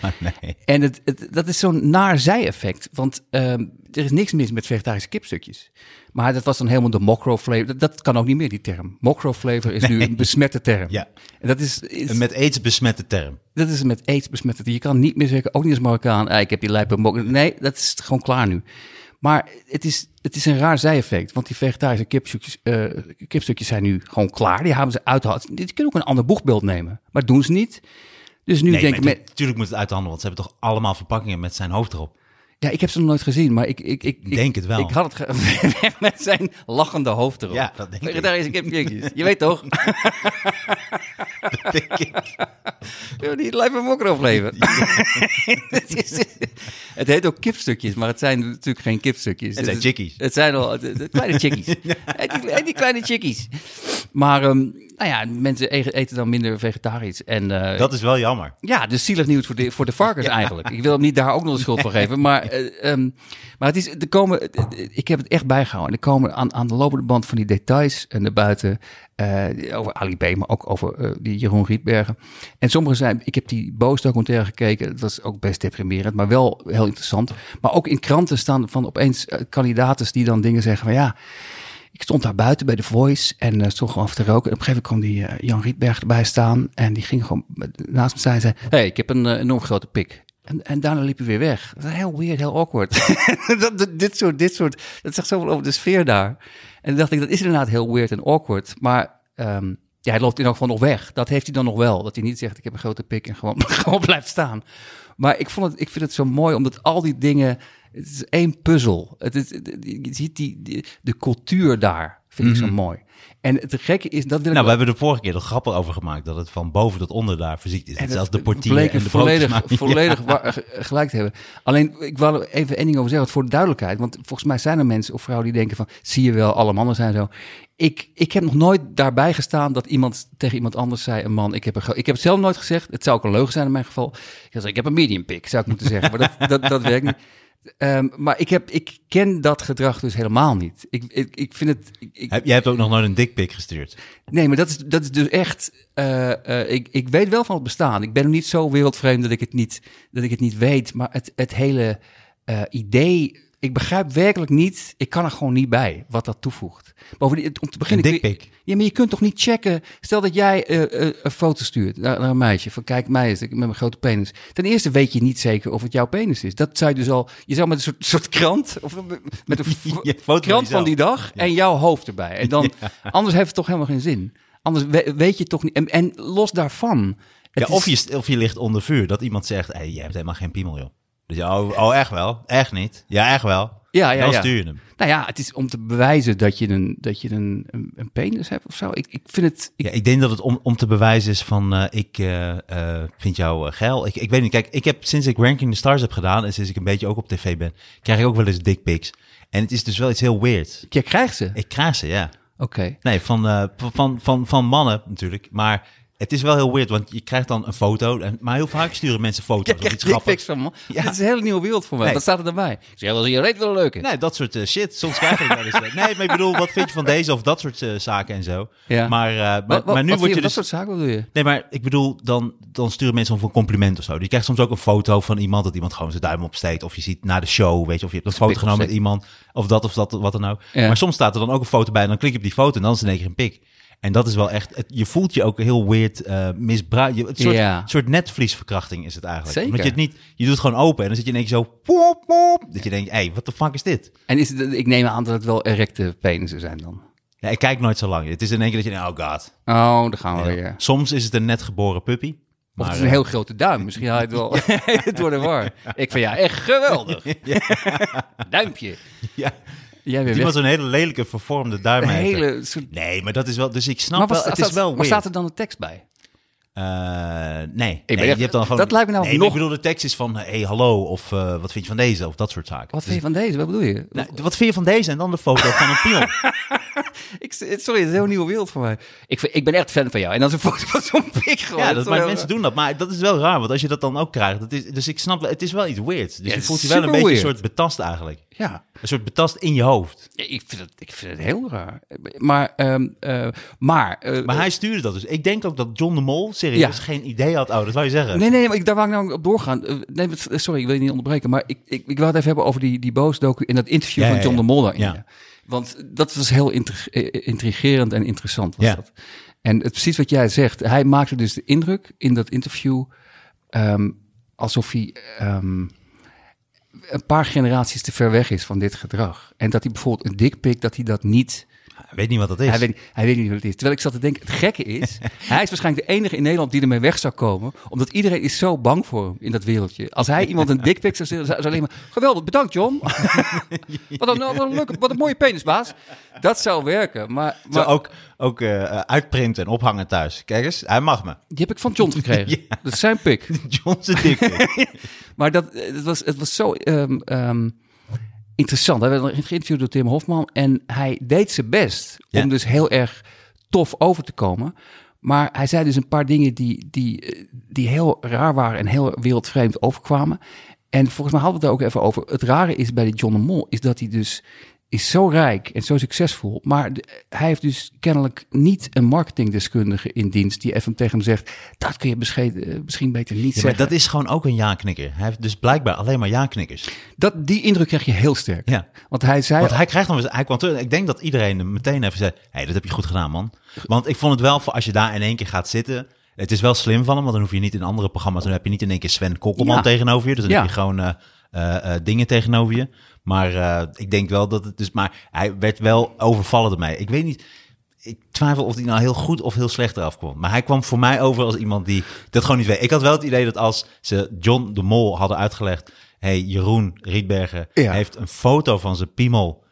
[SPEAKER 2] nee.
[SPEAKER 3] En het, het, dat is zo'n naar zij-effect. Want ehm, er is niks mis met vegetarische kipstukjes. Maar dat was dan helemaal de mocro flavor. Dat, dat kan ook niet meer, die term. Mocro flavor is nu een besmette term.
[SPEAKER 2] Ja.
[SPEAKER 3] En dat is, is,
[SPEAKER 2] Een met aids besmette term.
[SPEAKER 3] dat is met aids besmette. Je kan niet meer zeggen, ook niet als Marokkaan, ah, ik heb die lijpe. Nee, dat is gewoon klaar nu. Maar het is, het is een raar zij-effect. Want die vegetarische kipstukjes, eh, kipstukjes zijn nu gewoon klaar. Die hebben ze uitgehaald. Die kunnen ook een ander boegbeeld nemen. Maar doen ze niet. Dus nu
[SPEAKER 2] Nee,
[SPEAKER 3] denk ik...
[SPEAKER 2] maar
[SPEAKER 3] met-
[SPEAKER 2] natuurlijk moet het uit de want ze hebben toch allemaal verpakkingen met zijn hoofd erop.
[SPEAKER 3] Ja, ik heb ze nog nooit gezien, maar ik... Ik, ik, ik
[SPEAKER 2] denk het wel.
[SPEAKER 3] Ik had het ge- met zijn lachende hoofd erop.
[SPEAKER 2] Ja, dat denk ik.
[SPEAKER 3] Vegetarische kipstukjes. Je weet toch?
[SPEAKER 2] Denk ik.
[SPEAKER 3] Die lijkt me ook overleven. het, is- het heet ook kipstukjes, maar het zijn natuurlijk geen kipstukjes.
[SPEAKER 2] Het zijn
[SPEAKER 3] is-
[SPEAKER 2] chickies.
[SPEAKER 3] Het zijn al de kleine chickies. En die, en die kleine chickies. Maar ehm, nou ja, mensen eten eten dan minder vegetarisch. En eh,
[SPEAKER 2] Dat is wel jammer.
[SPEAKER 3] ja, dus zielig nieuws voor de, voor de varkens eigenlijk. Ik wil hem niet daar ook nog de schuld van geven. Maar, eh, ehm, maar het is, er komen, ik heb het echt bijgehouden. Er komen aan, aan de lopende band van die details naar buiten. eh, over Ali B, maar ook over eh, die Jeroen Rietbergen. En sommige zijn, ik heb die Boos documentaire gekeken. Dat was ook best deprimerend, maar wel heel interessant. Maar ook in kranten staan van opeens eh, kandidaten die dan dingen zeggen van ja... Ik stond daar buiten bij de Voice en eh, stond gewoon af te roken. En op een gegeven moment kwam die eh, Jan Rietberg erbij staan. En die ging gewoon naast me staan en zei... hey, ik heb een eh, enorm grote pik. En, en daarna liep hij weer weg. Dat was heel weird, heel awkward. dat, dit, soort, dit soort... Dat zegt zoveel over de sfeer daar. En dan dacht ik, dat is inderdaad heel weird en awkward. Maar ehm, ja, hij loopt in elk geval nog weg. Dat heeft hij dan nog wel. Dat hij niet zegt, ik heb een grote pik en gewoon, gewoon blijft staan. Maar ik, vond het, ik vind het zo mooi, omdat al die dingen... Het is één puzzel. Het is, je ziet die, die, de cultuur daar, vind ik zo mooi. En het gekke is, dat
[SPEAKER 2] Nou, we hebben er vorige keer nog grappen over gemaakt dat het van boven tot onder daar verziekt is.
[SPEAKER 3] En
[SPEAKER 2] Dat zelfs de portier
[SPEAKER 3] bleek
[SPEAKER 2] en de
[SPEAKER 3] volledig, volledig gelijk te hebben. Alleen, ik wil even één ding over zeggen, voor de duidelijkheid. Want volgens mij zijn er mensen of vrouwen die denken van... zie je wel, alle mannen zijn zo. Ik, ik heb nog nooit daarbij gestaan dat iemand tegen iemand anders zei... een man, ik heb, een ik heb het zelf nooit gezegd. Het zou ook een leugen zijn in mijn geval. Ik, zei, ik heb een medium pick, zou ik moeten zeggen. Maar dat, dat, dat werkt niet. Ehm, maar ik, heb, ik ken dat gedrag dus helemaal niet. Ik, ik, ik vind het... Ik,
[SPEAKER 2] Jij hebt ook nog nooit een dikpik gestuurd.
[SPEAKER 3] Nee, maar dat is, dat is dus echt. eh, eh, ik, ik weet wel van het bestaan. Ik ben niet zo wereldvreemd dat ik het niet, dat ik het niet weet. Maar het, het hele eh, idee. Ik begrijp werkelijk niet. Ik kan er gewoon niet bij wat dat toevoegt. Bovendien, om te beginnen.
[SPEAKER 2] Een.
[SPEAKER 3] Ja, maar je kunt toch niet checken. Stel dat jij eh, eh, een foto stuurt naar, naar een meisje. Van kijk, mij is ik met mijn grote penis. Ten eerste weet je niet zeker of het jouw penis is. Dat zou je dus al. Je zou met een soort, soort krant. Of met een
[SPEAKER 2] foto van
[SPEAKER 3] krant van die dag. En jouw hoofd erbij. En dan. Anders heeft het toch helemaal geen zin. Anders we- weet je toch niet. En, en los daarvan.
[SPEAKER 2] Ja, of, je, of je ligt onder vuur. Dat iemand zegt, hey, jij hebt helemaal geen piemel, joh. Dus ja, oh, oh, echt wel? Echt niet? Ja, echt wel.
[SPEAKER 3] Ja, ja,
[SPEAKER 2] Dan
[SPEAKER 3] ja.
[SPEAKER 2] stuur je hem.
[SPEAKER 3] Nou ja, het is om te bewijzen dat je een, dat je een, een, een penis hebt of zo. Ik, ik vind het. Ik,
[SPEAKER 2] Ja, ik denk dat het om, om te bewijzen is van, eh, ik eh, eh, vind jou geil. Ik, ik weet niet, kijk, ik heb sinds ik Ranking the Stars heb gedaan... en sinds ik een beetje ook op tv ben... krijg ik ook wel eens dickpics. En het is dus wel iets heel weird.
[SPEAKER 3] je krijgt ze.
[SPEAKER 2] Ik krijg ze, ja.
[SPEAKER 3] Oké.
[SPEAKER 2] Nee, van, van, van, van mannen natuurlijk. Maar het is wel heel weird, want je krijgt dan een foto. En, maar heel vaak sturen mensen foto's of iets grappigs.
[SPEAKER 3] van.
[SPEAKER 2] Ja.
[SPEAKER 3] Het is een hele nieuwe wereld voor mij.
[SPEAKER 2] Nee.
[SPEAKER 3] Wat staat er erbij? Ik zeg, wel, je reet wel leuk.
[SPEAKER 2] Nee, dat soort eh, shit. Soms krijg ik wel eens. eh, nee, maar ik bedoel, wat vind je van deze of dat soort eh, zaken en zo.
[SPEAKER 3] Ja.
[SPEAKER 2] Maar, maar, nu
[SPEAKER 3] wat
[SPEAKER 2] word je dus...
[SPEAKER 3] dat soort zaken, wat doe je?
[SPEAKER 2] Nee, maar ik bedoel, dan, dan sturen mensen soms een compliment of zo. Je krijgt soms ook een foto van iemand dat iemand gewoon zijn duim opsteekt. Of je ziet na de show, weet je, of je hebt een foto genomen met iemand. Of dat of dat, wat dan ook.
[SPEAKER 3] Ja.
[SPEAKER 2] Maar soms staat er dan ook een foto bij en dan klik je op die foto en dan is het in één keer een pik. En dat is wel echt, het- je voelt je ook heel weird eh misbruik. je- Het soort,
[SPEAKER 3] Ja.
[SPEAKER 2] soort netvliesverkrachting is het eigenlijk.
[SPEAKER 3] Zeker.
[SPEAKER 2] Omdat je het niet, je doet het gewoon open en dan zit je in één keer zo, pop, pop, dat je denkt, hé, hey, wat de fuck is dit?
[SPEAKER 3] En is het, ik neem aan dat het wel erecte penissen zijn dan.
[SPEAKER 2] Ja, ik kijk nooit zo lang. Het is in één keer dat je denkt, oh god.
[SPEAKER 3] Oh, daar gaan we
[SPEAKER 2] Ja.
[SPEAKER 3] weer.
[SPEAKER 2] Soms is het een net geboren puppy.
[SPEAKER 3] Of het is een
[SPEAKER 2] eh,
[SPEAKER 3] heel grote duim. Misschien haal je het wel door de war. Ik vind ja, echt geweldig. Duimpje.
[SPEAKER 2] Ja,
[SPEAKER 3] Jij weer
[SPEAKER 2] die was een hele lelijke vervormde duim.
[SPEAKER 3] Hele.
[SPEAKER 2] Nee, maar dat is wel... Dus ik snap
[SPEAKER 3] Maar
[SPEAKER 2] wel, het
[SPEAKER 3] staat,
[SPEAKER 2] is wel
[SPEAKER 3] maar
[SPEAKER 2] weird.
[SPEAKER 3] staat er dan een tekst bij?
[SPEAKER 2] Eh, nee, je hebt dan gewoon...
[SPEAKER 3] dat lijkt me nou
[SPEAKER 2] nee, maar
[SPEAKER 3] nog-
[SPEAKER 2] ik bedoel, de tekst is van... Hé, hey, hallo, of eh, wat vind je van deze? Of dat soort zaken.
[SPEAKER 3] Wat vind je van deze? Wat bedoel je?
[SPEAKER 2] Nou, wat vind je van deze? En dan de foto van een pion.
[SPEAKER 3] Ik, sorry, het is een heel nieuwe wereld voor mij. Ik, ik ben echt fan van jou. En dan is een foto van zo'n pik gewoon.
[SPEAKER 2] Ja,
[SPEAKER 3] Dat
[SPEAKER 2] maar mensen doen dat. Maar dat is wel raar, want als je dat dan ook krijgt... Dat is, dus ik snap, wel- het is wel iets weird. Dus
[SPEAKER 3] Ja,
[SPEAKER 2] je voelt je wel een beetje een soort betast eigenlijk.
[SPEAKER 3] Ja,
[SPEAKER 2] Een soort betast in je hoofd.
[SPEAKER 3] Ja, ik vind het, ik vind het heel raar. Maar, ehm, eh, maar... eh,
[SPEAKER 2] Maar hij stuurde dat dus. Ik denk ook dat John de Mol serieus
[SPEAKER 3] Ja.
[SPEAKER 2] geen idee had. Oh, dat zou je zeggen.
[SPEAKER 3] Nee, nee, maar ik, daar wou ik nou op doorgaan. Nee, wat- sorry, ik wil je niet onderbreken. Maar ik, ik, ik wil het even hebben over die, die boosdocu in dat interview
[SPEAKER 2] Ja,
[SPEAKER 3] van John
[SPEAKER 2] ja.
[SPEAKER 3] de Mol daarin. Want dat was heel intrig- intrigerend en interessant. Was
[SPEAKER 2] Ja.
[SPEAKER 3] dat. En het, precies wat jij zegt. Hij maakte dus de indruk in dat interview... ehm, alsof hij ehm, een paar generaties te ver weg is van dit gedrag. En dat hij bijvoorbeeld een dikpik, dat hij dat niet...
[SPEAKER 2] Hij weet niet wat dat is.
[SPEAKER 3] Hij weet, hij weet niet wat het is. Terwijl ik zat te denken, het gekke is, hij is waarschijnlijk de enige in Nederland die ermee weg zou komen, omdat iedereen is zo bang voor hem in dat wereldje. Als hij iemand een dikpik zou sturen, zou zou alleen maar, geweldig, bedankt John. wat, een, wat, een leuke, wat een mooie penisbaas. Dat zou werken, maar,
[SPEAKER 2] Zo
[SPEAKER 3] maar
[SPEAKER 2] ook ook eh, uitprinten en ophangen thuis. Kijk eens, hij mag me.
[SPEAKER 3] die heb ik van John gekregen.
[SPEAKER 2] Ja.
[SPEAKER 3] Dat is zijn pik.
[SPEAKER 2] John zijn dik.
[SPEAKER 3] Maar dat, eh, het, was, het was zo ehm, ehm, interessant. Hij werd geïnterviewd door Tim Hofman en hij deed zijn best
[SPEAKER 2] Ja.
[SPEAKER 3] om dus heel erg tof over te komen. Maar hij zei dus een paar dingen die, die, eh, die heel raar waren en heel wereldvreemd overkwamen. En volgens mij hadden we het er ook even over. Het rare is bij die John de Mol, is dat hij dus is zo rijk en zo succesvol. Maar hij heeft dus kennelijk niet een marketingdeskundige in dienst die even tegen hem zegt, dat kun je misschien, eh, misschien beter niet
[SPEAKER 2] Ja, maar
[SPEAKER 3] zeggen.
[SPEAKER 2] dat is gewoon ook een ja-knikker. Hij heeft dus blijkbaar alleen maar ja-knikkers.
[SPEAKER 3] Dat, die indruk krijg je heel sterk.
[SPEAKER 2] Ja.
[SPEAKER 3] Want hij zei...
[SPEAKER 2] Want hij krijgt dan, hij kwam terug. Ik denk dat iedereen meteen even zei: hey, dat heb je goed gedaan, man. Want ik vond het wel voor als je daar in één keer gaat zitten. Het is wel slim van hem, want dan hoef je niet in andere programma's. Dan heb je niet in één keer Sven Kokkelman
[SPEAKER 3] Ja. tegenover
[SPEAKER 2] je. Dus dan
[SPEAKER 3] Ja.
[SPEAKER 2] heb je gewoon eh, eh, dingen tegenover je. Maar eh, ik denk wel dat het dus. Maar hij werd wel overvallen ermee. Ik weet niet. Ik twijfel of hij nou heel goed of heel slecht eraf kwam. Maar hij kwam voor mij over als iemand die dat gewoon niet weet. Ik had wel het idee dat als ze John de Mol hadden uitgelegd... hey, Jeroen Rietbergen
[SPEAKER 3] Ja.
[SPEAKER 2] heeft een foto van zijn piemel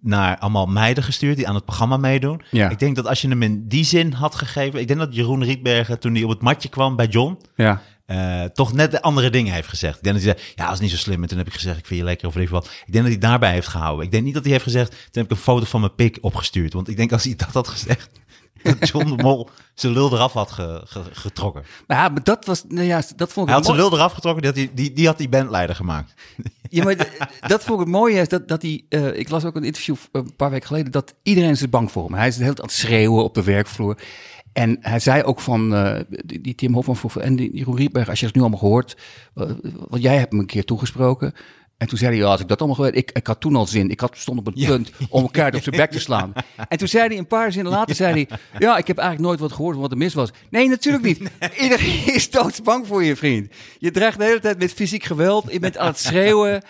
[SPEAKER 2] naar allemaal meiden gestuurd die aan het programma meedoen.
[SPEAKER 3] Ja.
[SPEAKER 2] Ik denk dat als je hem in die zin had gegeven... Ik denk dat Jeroen Rietbergen, toen hij op het matje kwam bij John...
[SPEAKER 3] Ja.
[SPEAKER 2] Eh, toch net de andere dingen heeft gezegd. Ik denk dat hij zei, ja, dat is niet zo slim. En toen heb ik gezegd, ik vind je lekker of ik wat. Ik denk dat hij daarbij heeft gehouden. Ik denk niet dat hij heeft gezegd, toen heb ik een foto van mijn pik opgestuurd. Want ik denk als hij dat had gezegd, dat John de Mol zijn lul eraf had ge- ge- getrokken.
[SPEAKER 3] Maar ja, maar dat was... Nou ja, dat vond ik
[SPEAKER 2] Hij had zijn lul eraf getrokken, die had, hij, die, die had die bandleider gemaakt.
[SPEAKER 3] Ja, maar dat vond ik het mooie. Is dat, dat hij, eh, ik las ook een interview eh, een paar weken geleden... dat iedereen is bang voor hem. Hij is de hele tijd aan het schreeuwen op de werkvloer. En hij zei ook van, eh, die, die Tim Hofman vroeg en die Rietberg, als je het nu allemaal gehoord, eh, want jij hebt hem een keer toegesproken. En toen zei hij, ja, als ik dat allemaal geweten, ik, ik had toen al zin, ik had, stond op het punt om elkaar op zijn bek te slaan. En toen zei hij, een paar zinnen later, zei hij, ja, ik heb eigenlijk nooit wat gehoord van wat er mis was. Nee, natuurlijk niet. Iedereen is doodsbang voor je, vriend. Je dreigt de hele tijd met fysiek geweld, je bent aan het schreeuwen.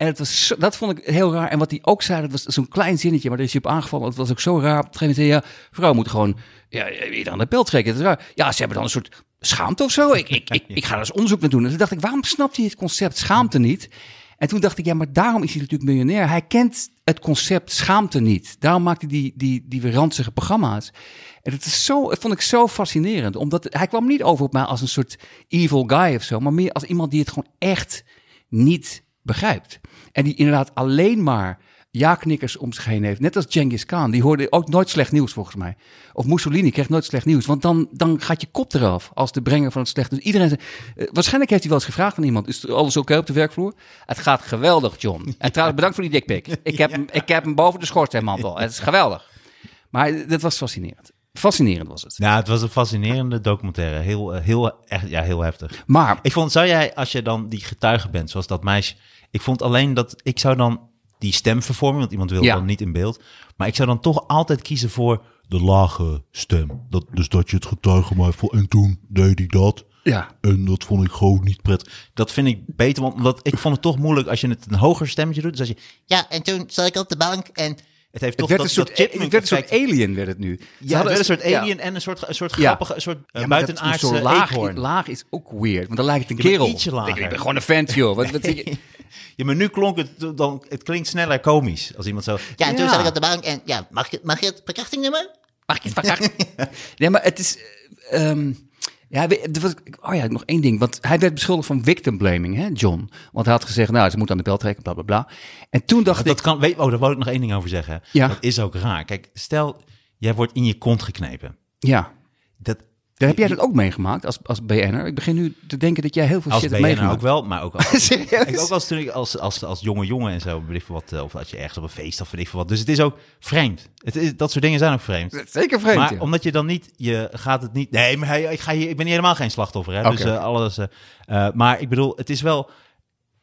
[SPEAKER 3] En het was dat vond ik heel raar. En wat hij ook zei, dat was zo'n klein zinnetje, maar daar is hij op aangevallen. Het was ook zo raar. Op een gegeven moment zei ja, vrouw moet gewoon ja, ieder aan de bel trekken. Dat. Ja, ze hebben dan een soort schaamte of zo. Ik, ik, ik, ik ga er eens onderzoek naar doen. En toen dacht ik, waarom snapt hij het concept schaamte niet? En toen dacht ik, ja, maar daarom is hij natuurlijk miljonair. Hij kent het concept schaamte niet. Daarom maakt hij die, die, die ranzige programma's. En dat, is zo, dat vond ik zo fascinerend. Omdat hij kwam niet over op mij als een soort evil guy of zo. Maar meer als iemand die het gewoon echt niet begrijpt. En die inderdaad alleen maar ja-knikkers om zich heen heeft. Net als Genghis Khan. Die hoorde ook nooit slecht nieuws volgens mij. Of Mussolini kreeg nooit slecht nieuws. Want dan, dan gaat je kop eraf als de brenger van het slecht nieuws. Iedereen, eh, waarschijnlijk heeft hij wel eens gevraagd aan iemand. Is alles oké op de werkvloer? Het gaat geweldig, John. En trouwens, bedankt voor die dikpik. Ik heb, hem, ik heb hem boven de schoorsteenmantel. Het is geweldig. Maar dat was fascinerend. Fascinerend was het.
[SPEAKER 2] Ja, het was een fascinerende documentaire. Heel, eh, heel, echt, ja, heel heftig.
[SPEAKER 3] Maar
[SPEAKER 2] Ik vond, zou jij, als je dan die getuige bent, zoals dat meisje... Ik vond alleen dat, ik zou dan die stem vervormen, want iemand wil
[SPEAKER 3] Ja.
[SPEAKER 2] dan niet in beeld. Maar ik zou dan toch altijd kiezen voor de lage stem. Dat, dus dat je het getuige maar voor en toen deed hij dat.
[SPEAKER 3] ja,
[SPEAKER 2] En dat vond ik gewoon niet prettig. Dat vind ik beter, want omdat ik vond het toch moeilijk als je het een hoger stemmetje doet. Dus als je,
[SPEAKER 5] Ja, en toen zat ik op de bank en
[SPEAKER 2] Het heeft
[SPEAKER 3] Het
[SPEAKER 2] toch
[SPEAKER 3] werd,
[SPEAKER 2] dat,
[SPEAKER 3] een soort,
[SPEAKER 2] dat chipmunk
[SPEAKER 3] het werd een soort alien, werd het nu. Ze
[SPEAKER 2] Ja, het
[SPEAKER 3] hadden
[SPEAKER 2] werd een soort
[SPEAKER 3] ja.
[SPEAKER 2] alien en een soort, een soort grappige, een soort uh,
[SPEAKER 3] Ja,
[SPEAKER 2] buitenaardse
[SPEAKER 3] laag, laag is ook weird, want dan lijkt het een
[SPEAKER 2] Ja,
[SPEAKER 3] kerel.
[SPEAKER 2] ietsje lager.
[SPEAKER 3] Ik ben gewoon een vent, joh. Wat, wat,
[SPEAKER 2] Ja, maar nu klonk het dan, het klinkt sneller komisch als iemand zo.
[SPEAKER 5] Ja, en toen zat ik op de bank en ja, mag je, mag je het verkrachtingnummer?
[SPEAKER 3] Mag ik het verkrachten? nee, maar het is... ehm, ja, oh ja, nog één ding. Want hij werd beschuldigd van victim blaming, hè, John. Want hij had gezegd, nou, ze moeten aan de bel trekken, bla, bla, bla. En toen dacht
[SPEAKER 2] Dat
[SPEAKER 3] ik...
[SPEAKER 2] kan, weet, oh, daar wou ik nog één ding over zeggen.
[SPEAKER 3] Ja.
[SPEAKER 2] Dat is ook raar. Kijk, stel, jij wordt in je kont geknepen.
[SPEAKER 3] Ja,
[SPEAKER 2] Dat,
[SPEAKER 3] daar heb jij dat ook meegemaakt als, als BN'er? Ik begin nu te denken dat jij heel veel
[SPEAKER 2] als
[SPEAKER 3] shit hebt meegemaakt.
[SPEAKER 2] ook wel, maar ook als, ik ook als, toen ik als, als, als jonge jongen en zo, weet wat, eh, of als je ergens op een feest of weet ik veel wat. Dus het is ook vreemd. Het is, dat soort dingen zijn ook vreemd.
[SPEAKER 3] Zeker vreemd,
[SPEAKER 2] Maar
[SPEAKER 3] ja.
[SPEAKER 2] omdat je dan niet, je gaat het niet. Nee, maar ik, ga hier, ik ben hier helemaal geen slachtoffer. Hè? Dus eh, alles. eh, maar ik bedoel, het is wel.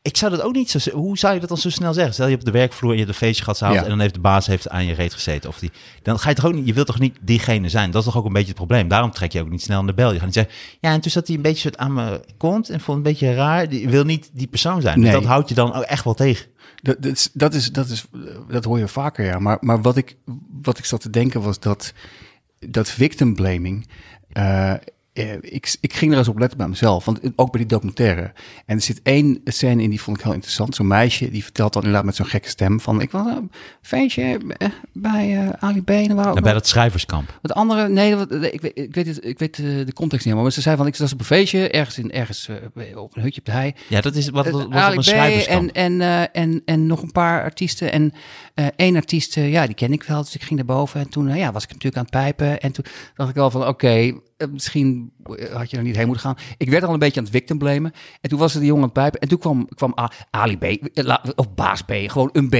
[SPEAKER 2] Ik zou dat ook niet zo. Hoe zou je dat dan zo snel zeggen? Stel je op de werkvloer en je hebt een feestje gehad
[SPEAKER 3] Ja.
[SPEAKER 2] en dan heeft de baas heeft aan je reet gezeten. Of die, dan ga je toch ook niet. Je wilt toch niet diegene zijn? Dat is toch ook een beetje het probleem. Daarom trek je ook niet snel aan de bel. Je gaat niet zeggen. Ja, en toen zat hij een beetje soort aan mijn kont en vond het een beetje raar. Je wil niet die persoon zijn. Dus
[SPEAKER 3] Nee.
[SPEAKER 2] dat houdt je dan ook echt wel tegen.
[SPEAKER 3] Dat, dat, is, dat, is, dat, is, dat hoor je vaker, ja. Maar, maar wat, ik, wat ik zat te denken was dat, dat victim blaming. eh, eh, ik, ik ging er eens op letten bij mezelf, want ook bij die documentaire. En er zit één scène in die vond ik heel interessant. Zo'n meisje die vertelt dan inderdaad met zo'n gekke stem van... ik was een feestje eh, bij eh, Ali B. en er waren ook
[SPEAKER 2] En bij dat schrijverskamp.
[SPEAKER 3] wat andere, nee, ik, weet, ik weet, het, ik weet de context niet helemaal. Maar ze zei van, ik was op een feestje, ergens, in, ergens op een hutje op de hei.
[SPEAKER 2] Ja, dat is wat, wat, wat op een schrijverskamp.
[SPEAKER 3] en, en, en, en nog een paar artiesten. En één artiest, ja, die ken ik wel. Dus ik ging naar boven. En toen eh, ja, was ik natuurlijk aan het pijpen. En toen dacht ik al van, oké, misschien eh, had je er niet heen moeten gaan. Ik werd al een beetje aan het victim blamen. En toen was er die jongen aan het pijpen. En toen kwam, kwam A- Ali B, eh, of Baas B, gewoon een B.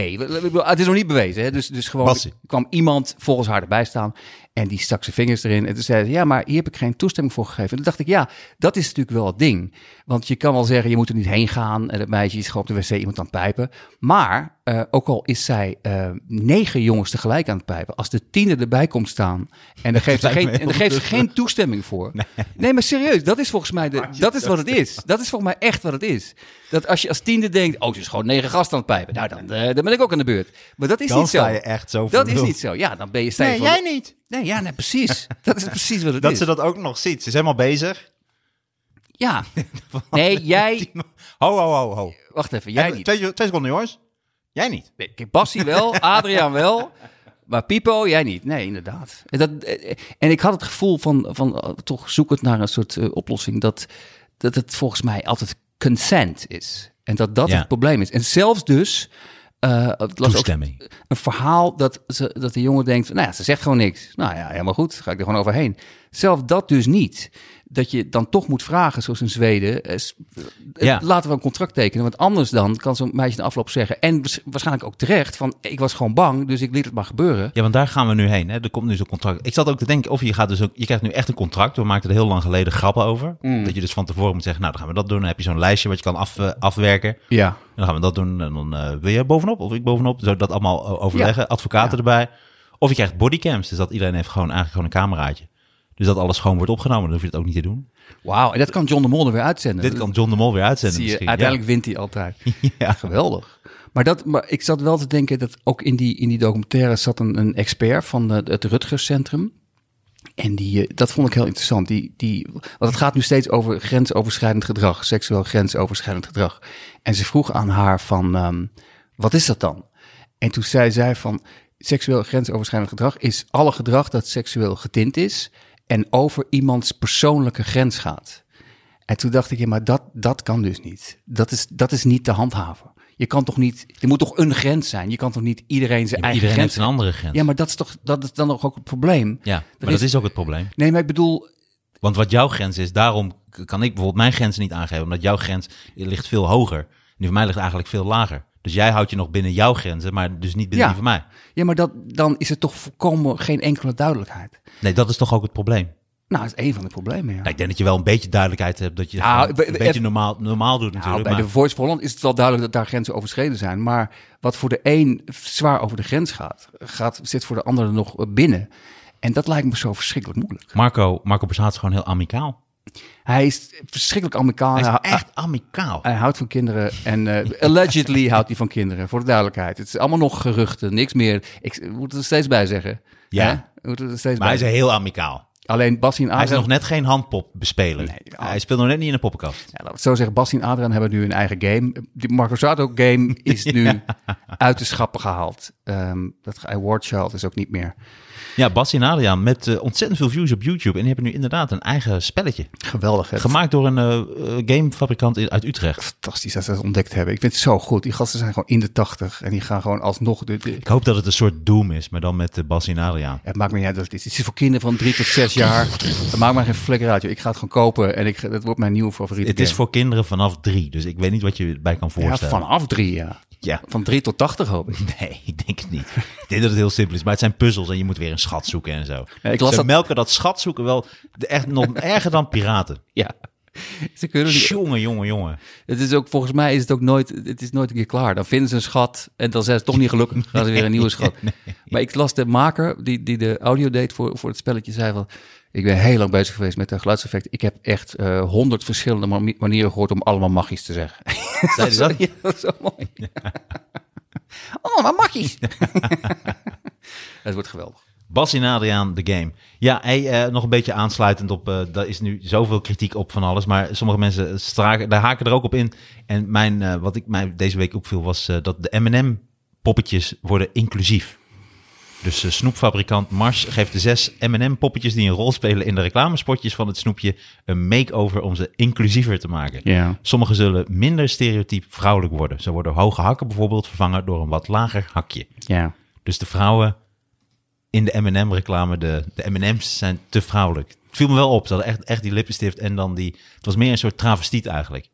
[SPEAKER 3] Het is nog niet bewezen, hè? Dus, dus gewoon kwam iemand volgens haar erbij staan. En die stak zijn vingers erin. En toen zei ze, ja, maar hier heb ik geen toestemming voor gegeven. En toen dacht ik, ja, dat is natuurlijk wel het ding. Want je kan wel zeggen, je moet er niet heen gaan. En het meisje is gewoon op de wc iemand aan het pijpen. Maar, eh, ook al is zij eh, negen jongens tegelijk aan het pijpen. Als de tiende erbij komt staan. En daar geeft ze geen, en daar geeft ze geen toestemming voor. Nee. maar serieus, dat is volgens mij, de, dat is wat het is. Dat is volgens mij echt wat het is. Dat als je als tiende denkt, oh, het is gewoon negen gasten aan het pijpen. Nou, dan, eh, dan ben ik ook aan de beurt. Maar dat is
[SPEAKER 2] Dan
[SPEAKER 3] niet zo.
[SPEAKER 2] sta je echt zo
[SPEAKER 3] Dat is niet zo. Ja, dan ben je sta je
[SPEAKER 2] Nee, jij niet.
[SPEAKER 3] Nee, ja, nee, precies. Dat is precies wat het
[SPEAKER 2] Dat
[SPEAKER 3] is.
[SPEAKER 2] ze dat ook nog ziet. Ze is helemaal bezig.
[SPEAKER 3] Ja. Nee, jij...
[SPEAKER 2] Ho, ho, ho, ho.
[SPEAKER 3] Wacht even, jij niet.
[SPEAKER 2] Twee, twee seconden, jongens. Jij niet.
[SPEAKER 3] Nee, Bassie wel, Adriaan wel, maar Pipo, jij niet. Nee, inderdaad. En, dat, eh, en ik had het gevoel van, van eh, toch zoekend naar een soort oplossing... Dat, dat het volgens mij altijd consent is. En dat dat
[SPEAKER 2] Ja.
[SPEAKER 3] het probleem is. En zelfs dus... het las ook
[SPEAKER 2] Toestemming.
[SPEAKER 3] een verhaal dat, ze, dat de jongen denkt... nou ja, ze zegt gewoon niks. Nou ja, helemaal goed, ga ik er gewoon overheen. Zelf dat dus niet. Dat je dan toch moet vragen, zoals in Zweden... eh, eh,
[SPEAKER 2] Ja.
[SPEAKER 3] laten we een contract tekenen. Want anders dan kan zo'n meisje de afloop zeggen... en waars- waarschijnlijk ook terecht, van ik was gewoon bang... dus ik liet het maar gebeuren.
[SPEAKER 2] Ja, want daar gaan we nu heen. Hè. Er komt nu zo'n contract. Ik zat ook te denken, of je gaat dus ook, je krijgt nu echt een contract. We maakten er heel lang geleden grappen over.
[SPEAKER 3] Mm.
[SPEAKER 2] Dat je dus van tevoren moet zeggen, nou, dan gaan we dat doen. Dan heb je zo'n lijstje wat je kan af, eh, afwerken.
[SPEAKER 3] Ja.
[SPEAKER 2] En dan gaan we dat doen. En dan wil je bovenop of ik bovenop. Zo dat allemaal overleggen. Advocaten erbij. Of je krijgt bodycams. Dus dat iedereen heeft gewoon eigenlijk gewoon een cameraatje. Dus dat alles gewoon wordt opgenomen. Dan hoef je het ook niet te doen.
[SPEAKER 3] Wauw, en dat kan John de Mol er weer uitzenden.
[SPEAKER 2] Dit kan John de Mol weer uitzenden
[SPEAKER 3] Zie je,
[SPEAKER 2] misschien.
[SPEAKER 3] uiteindelijk wint hij altijd.
[SPEAKER 2] Ja.
[SPEAKER 3] Geweldig. Maar, dat, maar ik zat wel te denken dat ook in die, in die documentaire zat een, een expert van het Rutgers Centrum. En die, eh, dat vond ik heel interessant. Die, die, want het gaat nu steeds over grensoverschrijdend gedrag, seksueel grensoverschrijdend gedrag. En ze vroeg aan haar van, ehm, wat is dat dan? En toen zei zij van, seksueel grensoverschrijdend gedrag is alle gedrag dat seksueel getint is en over iemands persoonlijke grens gaat. En toen dacht ik, ja, maar dat, dat kan dus niet. Dat is, dat is niet te handhaven. Je kan toch niet, er moet toch een grens zijn. Je kan toch niet iedereen zijn
[SPEAKER 2] Ja,
[SPEAKER 3] eigen
[SPEAKER 2] iedereen
[SPEAKER 3] grens
[SPEAKER 2] heeft een andere grens.
[SPEAKER 3] Ja, maar dat is toch, dat is dan ook het probleem.
[SPEAKER 2] Ja, maar dat is ook het probleem.
[SPEAKER 3] Nee, maar ik bedoel,
[SPEAKER 2] Want wat jouw grens is, daarom kan ik bijvoorbeeld mijn grens niet aangeven. Omdat jouw grens ligt veel hoger. Die van mij ligt eigenlijk veel lager. Dus jij houdt je nog binnen jouw grenzen, maar dus niet binnen
[SPEAKER 3] Ja.
[SPEAKER 2] die van mij.
[SPEAKER 3] ja, maar dat, dan is er toch volkomen geen enkele duidelijkheid.
[SPEAKER 2] Nee, dat is toch ook het probleem.
[SPEAKER 3] Nou, dat is één van de problemen, ja.
[SPEAKER 2] Nou, ik denk dat je wel een beetje duidelijkheid hebt. Dat je
[SPEAKER 3] Nou,
[SPEAKER 2] een beetje normaal, normaal doet
[SPEAKER 3] Nou,
[SPEAKER 2] natuurlijk.
[SPEAKER 3] bij
[SPEAKER 2] maar
[SPEAKER 3] de Voice for Holland is het wel duidelijk dat daar grenzen overschreden zijn. Maar wat voor de een zwaar over de grens gaat, gaat zit voor de ander nog binnen. En dat lijkt me zo verschrikkelijk moeilijk.
[SPEAKER 2] Marco, Marco is gewoon heel amicaal.
[SPEAKER 3] Hij is verschrikkelijk Amerikaan.
[SPEAKER 2] Hij is echt amicaal.
[SPEAKER 3] hij houdt van kinderen en eh, allegedly houdt hij van kinderen, voor de duidelijkheid. Het is allemaal nog geruchten, niks meer. Ik moet er steeds bij zeggen.
[SPEAKER 2] Ja.
[SPEAKER 3] Moeten er steeds
[SPEAKER 2] Maar hij is heel amicaal.
[SPEAKER 3] Alleen Bassie en
[SPEAKER 2] Hij is
[SPEAKER 3] Adriaan,
[SPEAKER 2] nog net geen handpop bespeler.
[SPEAKER 3] Nee.
[SPEAKER 2] Hij speelt nog net niet in een poppenkast.
[SPEAKER 3] ja, zo zeggen, Bassie en Adriaan hebben nu een eigen game. Die Marco Sato game is nu uit de schappen gehaald. Ehm dat Award Child is ook niet meer.
[SPEAKER 2] Ja, Bas en Adriaan met eh, ontzettend veel views op YouTube. En die hebben nu inderdaad een eigen spelletje.
[SPEAKER 3] Geweldig. Hè?
[SPEAKER 2] Gemaakt door een eh, eh, gamefabrikant uit Utrecht.
[SPEAKER 3] Fantastisch dat ze dat ontdekt hebben. Ik vind het zo goed. Die gasten zijn gewoon in de tachtig en die gaan gewoon alsnog... De, de,
[SPEAKER 2] Ik hoop dat het een soort Doom is, maar dan met uh, Bas en Adriaan.
[SPEAKER 3] Ja, het maakt me niet uit. dat Het is, het is voor kinderen van drie tot zes jaar. Het maakt me geen flikker uit. joh. Ik ga het gewoon kopen en ik, dat wordt mijn nieuwe favoriete
[SPEAKER 2] Het is voor kinderen vanaf drie, dus ik weet niet wat je erbij kan
[SPEAKER 3] Ja,
[SPEAKER 2] voorstellen.
[SPEAKER 3] vanaf drie, ja.
[SPEAKER 2] Ja.
[SPEAKER 3] Van drie tot tachtig hoop ik.
[SPEAKER 2] Nee, ik denk het niet. ik denk dat het heel simpel is, maar het zijn puzzels en je moet weer een schat zoeken en zo.
[SPEAKER 3] Ja, ik las
[SPEAKER 2] Ze
[SPEAKER 3] dat-
[SPEAKER 2] melken dat schat zoeken wel echt nog erger dan piraten.
[SPEAKER 3] Ja. Ze kunnen niet,
[SPEAKER 2] Jongen, jongen, jongen.
[SPEAKER 3] het is ook, volgens mij is het ook nooit, het is nooit een keer klaar. Dan vinden ze een schat en dan zijn ze toch niet gelukkig. Dan gaan ze weer een nieuwe schat. Maar ik las de maker, die, die de audio deed voor, voor het spelletje, zei van... Ik ben heel lang bezig geweest met de geluidseffecten. Ik heb echt eh, honderd verschillende mani- manieren gehoord om allemaal magisch te zeggen.
[SPEAKER 2] Zei dat?
[SPEAKER 3] Ja, dat is zo mooi. Maar magisch. het wordt geweldig.
[SPEAKER 2] Bas en Adriaan, de game. Ja, hey, eh, nog een beetje aansluitend op, eh daar is nu zoveel kritiek op van alles, maar sommige mensen straken, daar haken er ook op in. En mijn, wat ik mij deze week opviel was eh, dat de M&M poppetjes worden inclusief. Dus eh, snoepfabrikant Mars geeft de zes M&M poppetjes die een rol spelen in de reclamespotjes van het snoepje een make-over om ze inclusiever te maken.
[SPEAKER 3] Ja.
[SPEAKER 2] Sommige zullen minder stereotyp vrouwelijk worden. Zo worden hoge hakken bijvoorbeeld vervangen door een wat lager hakje.
[SPEAKER 3] Ja.
[SPEAKER 2] Dus de vrouwen in de M&M reclame, de, de M&M's zijn te vrouwelijk. Het viel me wel op. Ze hadden echt, echt die lippenstift en dan die... Het was meer een soort travestiet eigenlijk.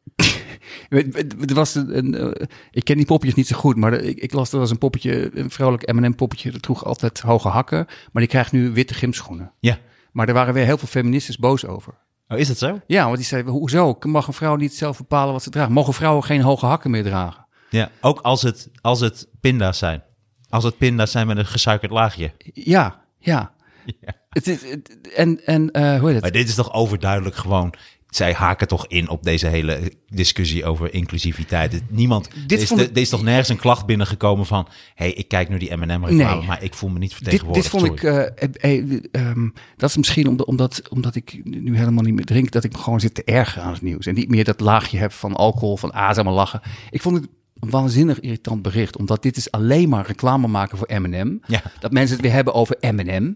[SPEAKER 3] Er was een, eh, ik ken die poppetjes niet zo goed, maar ik, ik las er was een poppetje, een vrouwelijk M&M poppetje, dat droeg altijd hoge hakken, maar die krijgt nu witte gymschoenen.
[SPEAKER 2] Ja.
[SPEAKER 3] Maar er waren weer heel veel feministes boos over.
[SPEAKER 2] Oh, is dat zo?
[SPEAKER 3] Ja, want die zeiden, hoezo? Mag een vrouw niet zelf bepalen wat ze draagt? Mogen vrouwen geen hoge hakken meer dragen?
[SPEAKER 2] Ja. Ook als het, als het pinda's zijn. Als het pinda's zijn met een gesuikerd laagje.
[SPEAKER 3] Ja, ja. Het is, het- en, en eh, hoe heet
[SPEAKER 2] Maar
[SPEAKER 3] het?
[SPEAKER 2] dit is toch overduidelijk gewoon... Zij haken toch in op deze hele discussie over inclusiviteit. Niemand,
[SPEAKER 3] Dit
[SPEAKER 2] er, is,
[SPEAKER 3] ik-
[SPEAKER 2] er is toch nergens een klacht binnengekomen van... hey, ik kijk nu die M&M reclame,
[SPEAKER 3] Nee.
[SPEAKER 2] maar ik voel me niet
[SPEAKER 3] Dit,
[SPEAKER 2] vertegenwoordigd.
[SPEAKER 3] dit vond ik,
[SPEAKER 2] sorry.
[SPEAKER 3] eh, eh, eh, ehm, dat is misschien omdat, omdat, omdat ik nu helemaal niet meer drink, dat ik me gewoon zit te ergeren aan het nieuws. En niet meer dat laagje heb van alcohol, van ah, lachen. Ik vond het een waanzinnig irritant bericht, omdat dit is alleen maar reclame maken voor M&M.
[SPEAKER 2] Ja.
[SPEAKER 3] Dat mensen het weer hebben over M&M.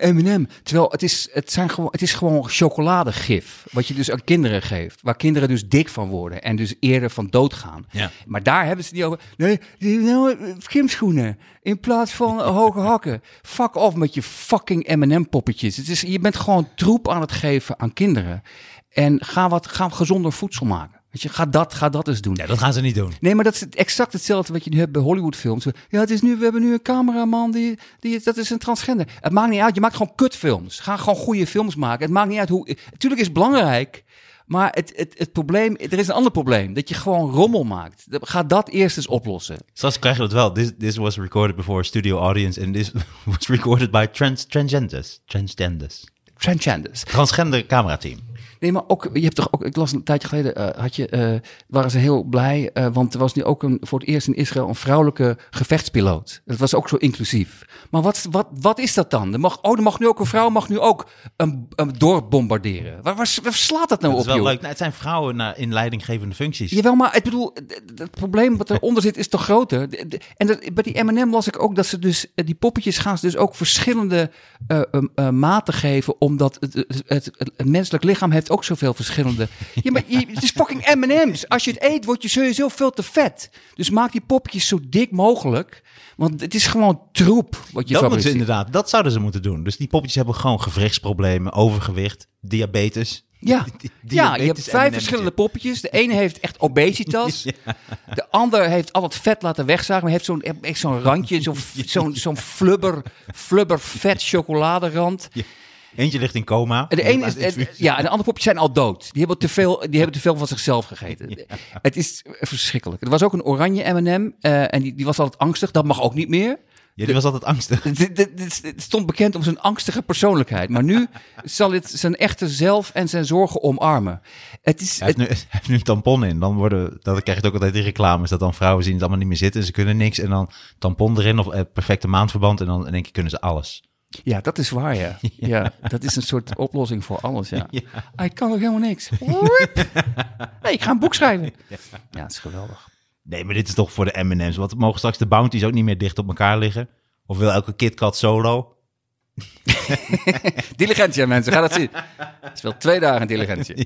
[SPEAKER 3] M&M. Terwijl het is, het, zijn gewoon, het is gewoon chocoladegif, wat je dus aan kinderen geeft. Waar kinderen dus dik van worden en dus eerder van doodgaan.
[SPEAKER 2] Ja.
[SPEAKER 3] Maar daar hebben ze niet over. Nee, nou, gymschoenen in plaats van hoge hakken. Fuck off met je fucking M&M poppetjes. Het is, je bent gewoon troep aan het geven aan kinderen. En ga wat ga gezonder voedsel maken. Weet je, ga dat, ga dat eens doen.
[SPEAKER 2] Ja, dat gaan ze niet doen.
[SPEAKER 3] Nee, maar dat is exact hetzelfde wat je nu hebt bij Hollywoodfilms. Ja, het is nu, we hebben nu een cameraman die, die, dat is een transgender. Het maakt niet uit, je maakt gewoon kutfilms. Ga gewoon goede films maken. Het maakt niet uit hoe, natuurlijk is het belangrijk, maar het, het, het probleem, er is een ander probleem. Dat je gewoon rommel maakt. Ga dat eerst eens oplossen.
[SPEAKER 2] Straks krijg je dat wel. This, this was recorded before a studio audience and this was recorded by trans, transgenders. Transgenders.
[SPEAKER 3] Transgenders.
[SPEAKER 2] Transgender camerateam.
[SPEAKER 3] Nee, maar ook, je hebt toch ook, ik las een tijdje geleden, eh, had je, eh, waren ze heel blij, eh, want er was nu ook een, voor het eerst in Israël een vrouwelijke gevechtspiloot. Dat was ook zo inclusief. Maar wat, wat, wat is dat dan? Er mag, oh, er mag nu ook een vrouw, mag nu ook een, een dorp bombarderen. Waar, waar, waar slaat dat nou
[SPEAKER 2] Dat is
[SPEAKER 3] op,
[SPEAKER 2] wel
[SPEAKER 3] joh?
[SPEAKER 2] leuk. Nou, het zijn vrouwen naar, in leidinggevende functies.
[SPEAKER 3] Jawel, maar ik bedoel, het probleem wat eronder zit is toch groter. En dat, bij die M&M las ik ook dat ze dus, die poppetjes gaan ze dus ook verschillende maten geven, omdat het, het, het, het menselijk lichaam heeft ook zoveel verschillende. Ja, maar je, het is fucking M&M's. Als je het eet, word je sowieso veel te vet. Dus maak die poppetjes zo dik mogelijk, want het is gewoon troep wat je
[SPEAKER 2] dat moeten inderdaad. Dat zouden ze moeten doen. Dus die poppetjes hebben gewoon gewrichtsproblemen, overgewicht, diabetes.
[SPEAKER 3] Ja. Ja, je hebt vijf verschillende poppetjes. De ene heeft echt obesitas. De ander heeft al het vet laten wegzagen. Maar heeft zo'n echt zo'n randje, zo'n zo'n zo'n flubber, flubber vet chocoladerand.
[SPEAKER 2] Eentje ligt in coma.
[SPEAKER 3] En de ene is, en- ja, en de andere poppetjes zijn al dood. Die hebben te veel, die hebben te veel van zichzelf gegeten. Het is verschrikkelijk. Er was ook een oranje M&M en die, die was altijd angstig. Dat mag ook niet meer.
[SPEAKER 2] Ja, die was altijd angstig.
[SPEAKER 3] Dit stond bekend om zijn angstige persoonlijkheid. Maar nu zal het zijn echte zelf en zijn zorgen omarmen. Het is,
[SPEAKER 2] Hij heeft, nu, hij heeft nu een tampon in. Dan, worden, dan krijg je het ook altijd in reclames. Dat dan vrouwen zien het allemaal niet meer zitten. Ze kunnen niks. En dan tampon erin of eh, perfecte maandverband. En dan in één keer kunnen ze alles.
[SPEAKER 3] Ja, dat is waar, ja. ja. dat is een soort oplossing voor alles, ja. Ik kan ook helemaal niks. Nee, ik ga een boek schrijven. Ja, het is geweldig.
[SPEAKER 2] Nee, maar dit is toch voor de M&M's. Want mogen straks de bounties ook niet meer dicht op elkaar liggen? Of wil elke KitKat solo?
[SPEAKER 3] Diligentia, mensen, ga dat zien. Het is wel twee dagen diligentia.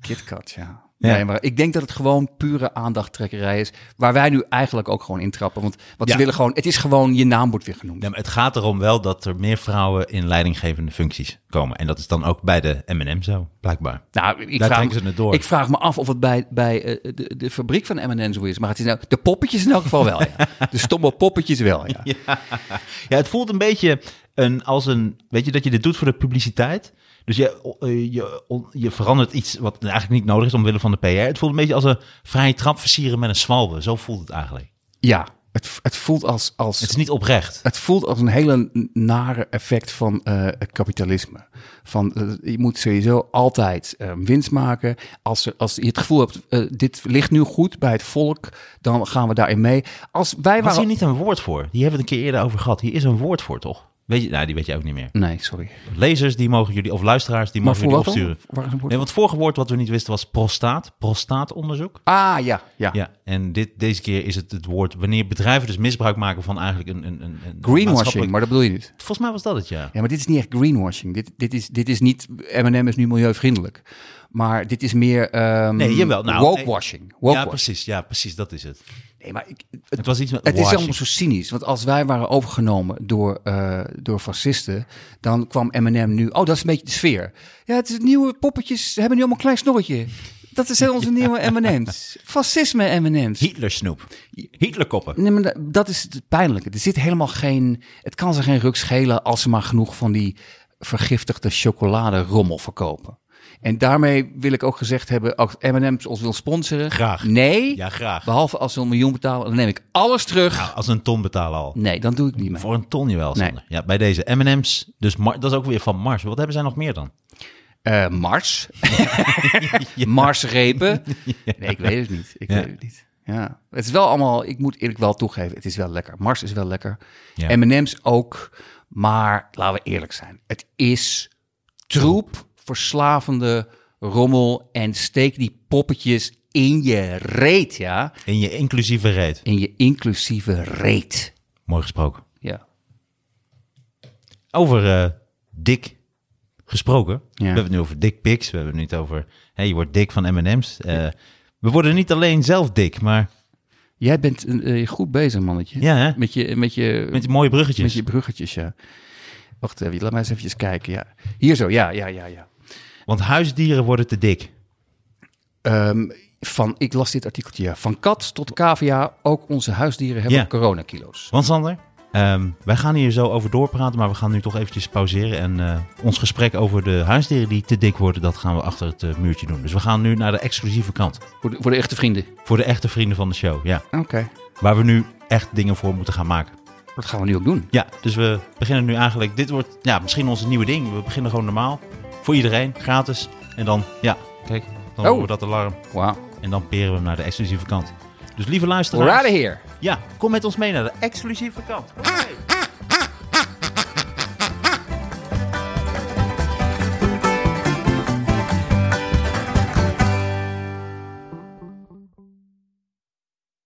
[SPEAKER 3] KitKat, ja.
[SPEAKER 2] Ja.
[SPEAKER 3] Nee, maar ik denk dat het gewoon pure aandachttrekkerij is. Waar wij nu eigenlijk ook gewoon intrappen. Want wat ze willen gewoon, het is gewoon, je naam wordt weer genoemd.
[SPEAKER 2] Ja, maar het gaat erom wel dat er meer vrouwen in leidinggevende functies komen. En dat is dan ook bij de M&M zo, blijkbaar.
[SPEAKER 3] Nou, ik
[SPEAKER 2] Daar
[SPEAKER 3] vraag,
[SPEAKER 2] ze het door.
[SPEAKER 3] ik vraag me af of het bij, bij eh, de, de fabriek van M&M zo is. Maar het is nou, de poppetjes in elk geval wel, ja. De stomme poppetjes wel, ja.
[SPEAKER 2] Ja, het voelt een beetje een, als een, weet je, dat je dit doet voor de publiciteit. Dus je, eh, je, je verandert iets wat eigenlijk niet nodig is omwille van de PR. Het voelt een beetje als een vrije trap versieren met een zwalbe. Zo voelt het eigenlijk.
[SPEAKER 3] Ja, het, het voelt als... als
[SPEAKER 2] Het is niet oprecht.
[SPEAKER 3] Het voelt als een hele nare effect van eh, kapitalisme. Van, eh, je moet sowieso altijd eh, winst maken. Als, er, als je het gevoel hebt, dit ligt nu goed bij het volk, dan gaan we daarin mee. Als wij
[SPEAKER 2] Was
[SPEAKER 3] waren...
[SPEAKER 2] hier niet een woord voor? Die hebben we het een keer eerder over gehad. Hier is een woord voor, toch? Weet je, nou, die weet je ook niet meer.
[SPEAKER 3] Nee, sorry.
[SPEAKER 2] Lezers, die mogen jullie, of luisteraars, die
[SPEAKER 3] Maar
[SPEAKER 2] mogen jullie opsturen. Nee, want het vorige woord wat we niet wisten was prostaat. Prostaatonderzoek.
[SPEAKER 3] Ah, ja, ja.
[SPEAKER 2] Ja, en dit, deze keer is het het woord wanneer bedrijven dus misbruik maken van eigenlijk een... een, een, een
[SPEAKER 3] Greenwashing, maar dat bedoel je niet.
[SPEAKER 2] Volgens mij was dat het, ja.
[SPEAKER 3] Ja, maar dit is niet echt greenwashing. Dit, dit, is, dit is niet, M&M is nu milieuvriendelijk. Maar dit is meer ehm
[SPEAKER 2] Nee, jawel, nou,
[SPEAKER 3] wokewashing.
[SPEAKER 2] Ja, precies. Ja, precies. Dat is het.
[SPEAKER 3] Nee, maar ik, het,
[SPEAKER 2] Het was iets met
[SPEAKER 3] Het is
[SPEAKER 2] washing.
[SPEAKER 3] allemaal zo cynisch. Want als wij waren overgenomen door, eh, door fascisten, dan kwam M&M nu... Oh, dat is een beetje de sfeer. Ja, het is nieuwe poppetjes. Ze hebben nu allemaal een klein snorretje. Dat is onze nieuwe M&M's. Fascisme M&M's.
[SPEAKER 2] Hitler snoep. Hitlerkoppen.
[SPEAKER 3] Nee, maar da- dat is het pijnlijke. Er zit helemaal geen... Het kan ze geen ruk schelen als ze maar genoeg van die vergiftigde chocoladerommel verkopen. En daarmee wil ik ook gezegd hebben, als M&M's ons wil sponsoren...
[SPEAKER 2] Graag.
[SPEAKER 3] Nee.
[SPEAKER 2] Ja, graag.
[SPEAKER 3] Behalve als ze een miljoen betalen, dan neem ik alles terug.
[SPEAKER 2] Nou, als een ton betalen al.
[SPEAKER 3] Nee, dan doe ik niet mee.
[SPEAKER 2] Voor een ton wel,
[SPEAKER 3] Nee.
[SPEAKER 2] Sander. Ja, bij deze M&M's. Dus Mar- dat is ook weer van Mars. Wat hebben zij nog meer dan?
[SPEAKER 3] Eh, Mars. Marsrepen. Nee, ik weet het niet. Ik
[SPEAKER 2] Ja.
[SPEAKER 3] weet het niet. Ja, het is wel allemaal, ik moet eerlijk wel toegeven, het is wel lekker. Mars is wel lekker.
[SPEAKER 2] Ja.
[SPEAKER 3] M&M's ook. Maar laten we eerlijk zijn. Het is troep, verslavende rommel en steek die poppetjes in je reet, ja.
[SPEAKER 2] In je inclusieve reet.
[SPEAKER 3] In je inclusieve reet.
[SPEAKER 2] Mooi gesproken.
[SPEAKER 3] Ja.
[SPEAKER 2] Over eh, dik gesproken. We hebben het nu over dik pics. We hebben het niet over... Hé, je wordt dik van M&M's. Eh, we worden niet alleen zelf dik, maar...
[SPEAKER 3] Jij bent eh, goed bezig, mannetje.
[SPEAKER 2] Ja, hè?
[SPEAKER 3] Met je, met je,
[SPEAKER 2] Met mooie bruggetjes.
[SPEAKER 3] Met je bruggetjes, ja. Wacht even, laat mij eens even kijken. Ja. Hier zo, ja, ja, ja, ja.
[SPEAKER 2] Want huisdieren worden te dik.
[SPEAKER 3] Ehm, van, ik las dit artikeltje, ja. Van kat tot cavia, ook onze huisdieren hebben
[SPEAKER 2] Ja.
[SPEAKER 3] coronakilo's.
[SPEAKER 2] Want Sander, ehm, wij gaan hier zo over doorpraten, maar we gaan nu toch eventjes pauzeren. En eh, ons gesprek over de huisdieren die te dik worden, dat gaan we achter het eh, muurtje doen. Dus we gaan nu naar de exclusieve kant.
[SPEAKER 3] Voor de, voor de echte vrienden.
[SPEAKER 2] Voor de echte vrienden van de show, ja.
[SPEAKER 3] Oké.
[SPEAKER 2] Waar we nu echt dingen voor moeten gaan maken.
[SPEAKER 3] Dat gaan we nu ook doen.
[SPEAKER 2] Ja, dus we beginnen nu eigenlijk, dit wordt ja, misschien onze nieuwe ding. We beginnen gewoon normaal, voor iedereen, gratis. En dan, ja, kijk, dan
[SPEAKER 3] Oh.
[SPEAKER 2] horen we dat alarm.
[SPEAKER 3] Wauw.
[SPEAKER 2] En dan peren we hem naar de exclusieve kant. Dus lieve
[SPEAKER 3] We're
[SPEAKER 2] luisteraars,
[SPEAKER 3] out of here.
[SPEAKER 2] ja, kom met ons mee naar de exclusieve kant. Oké.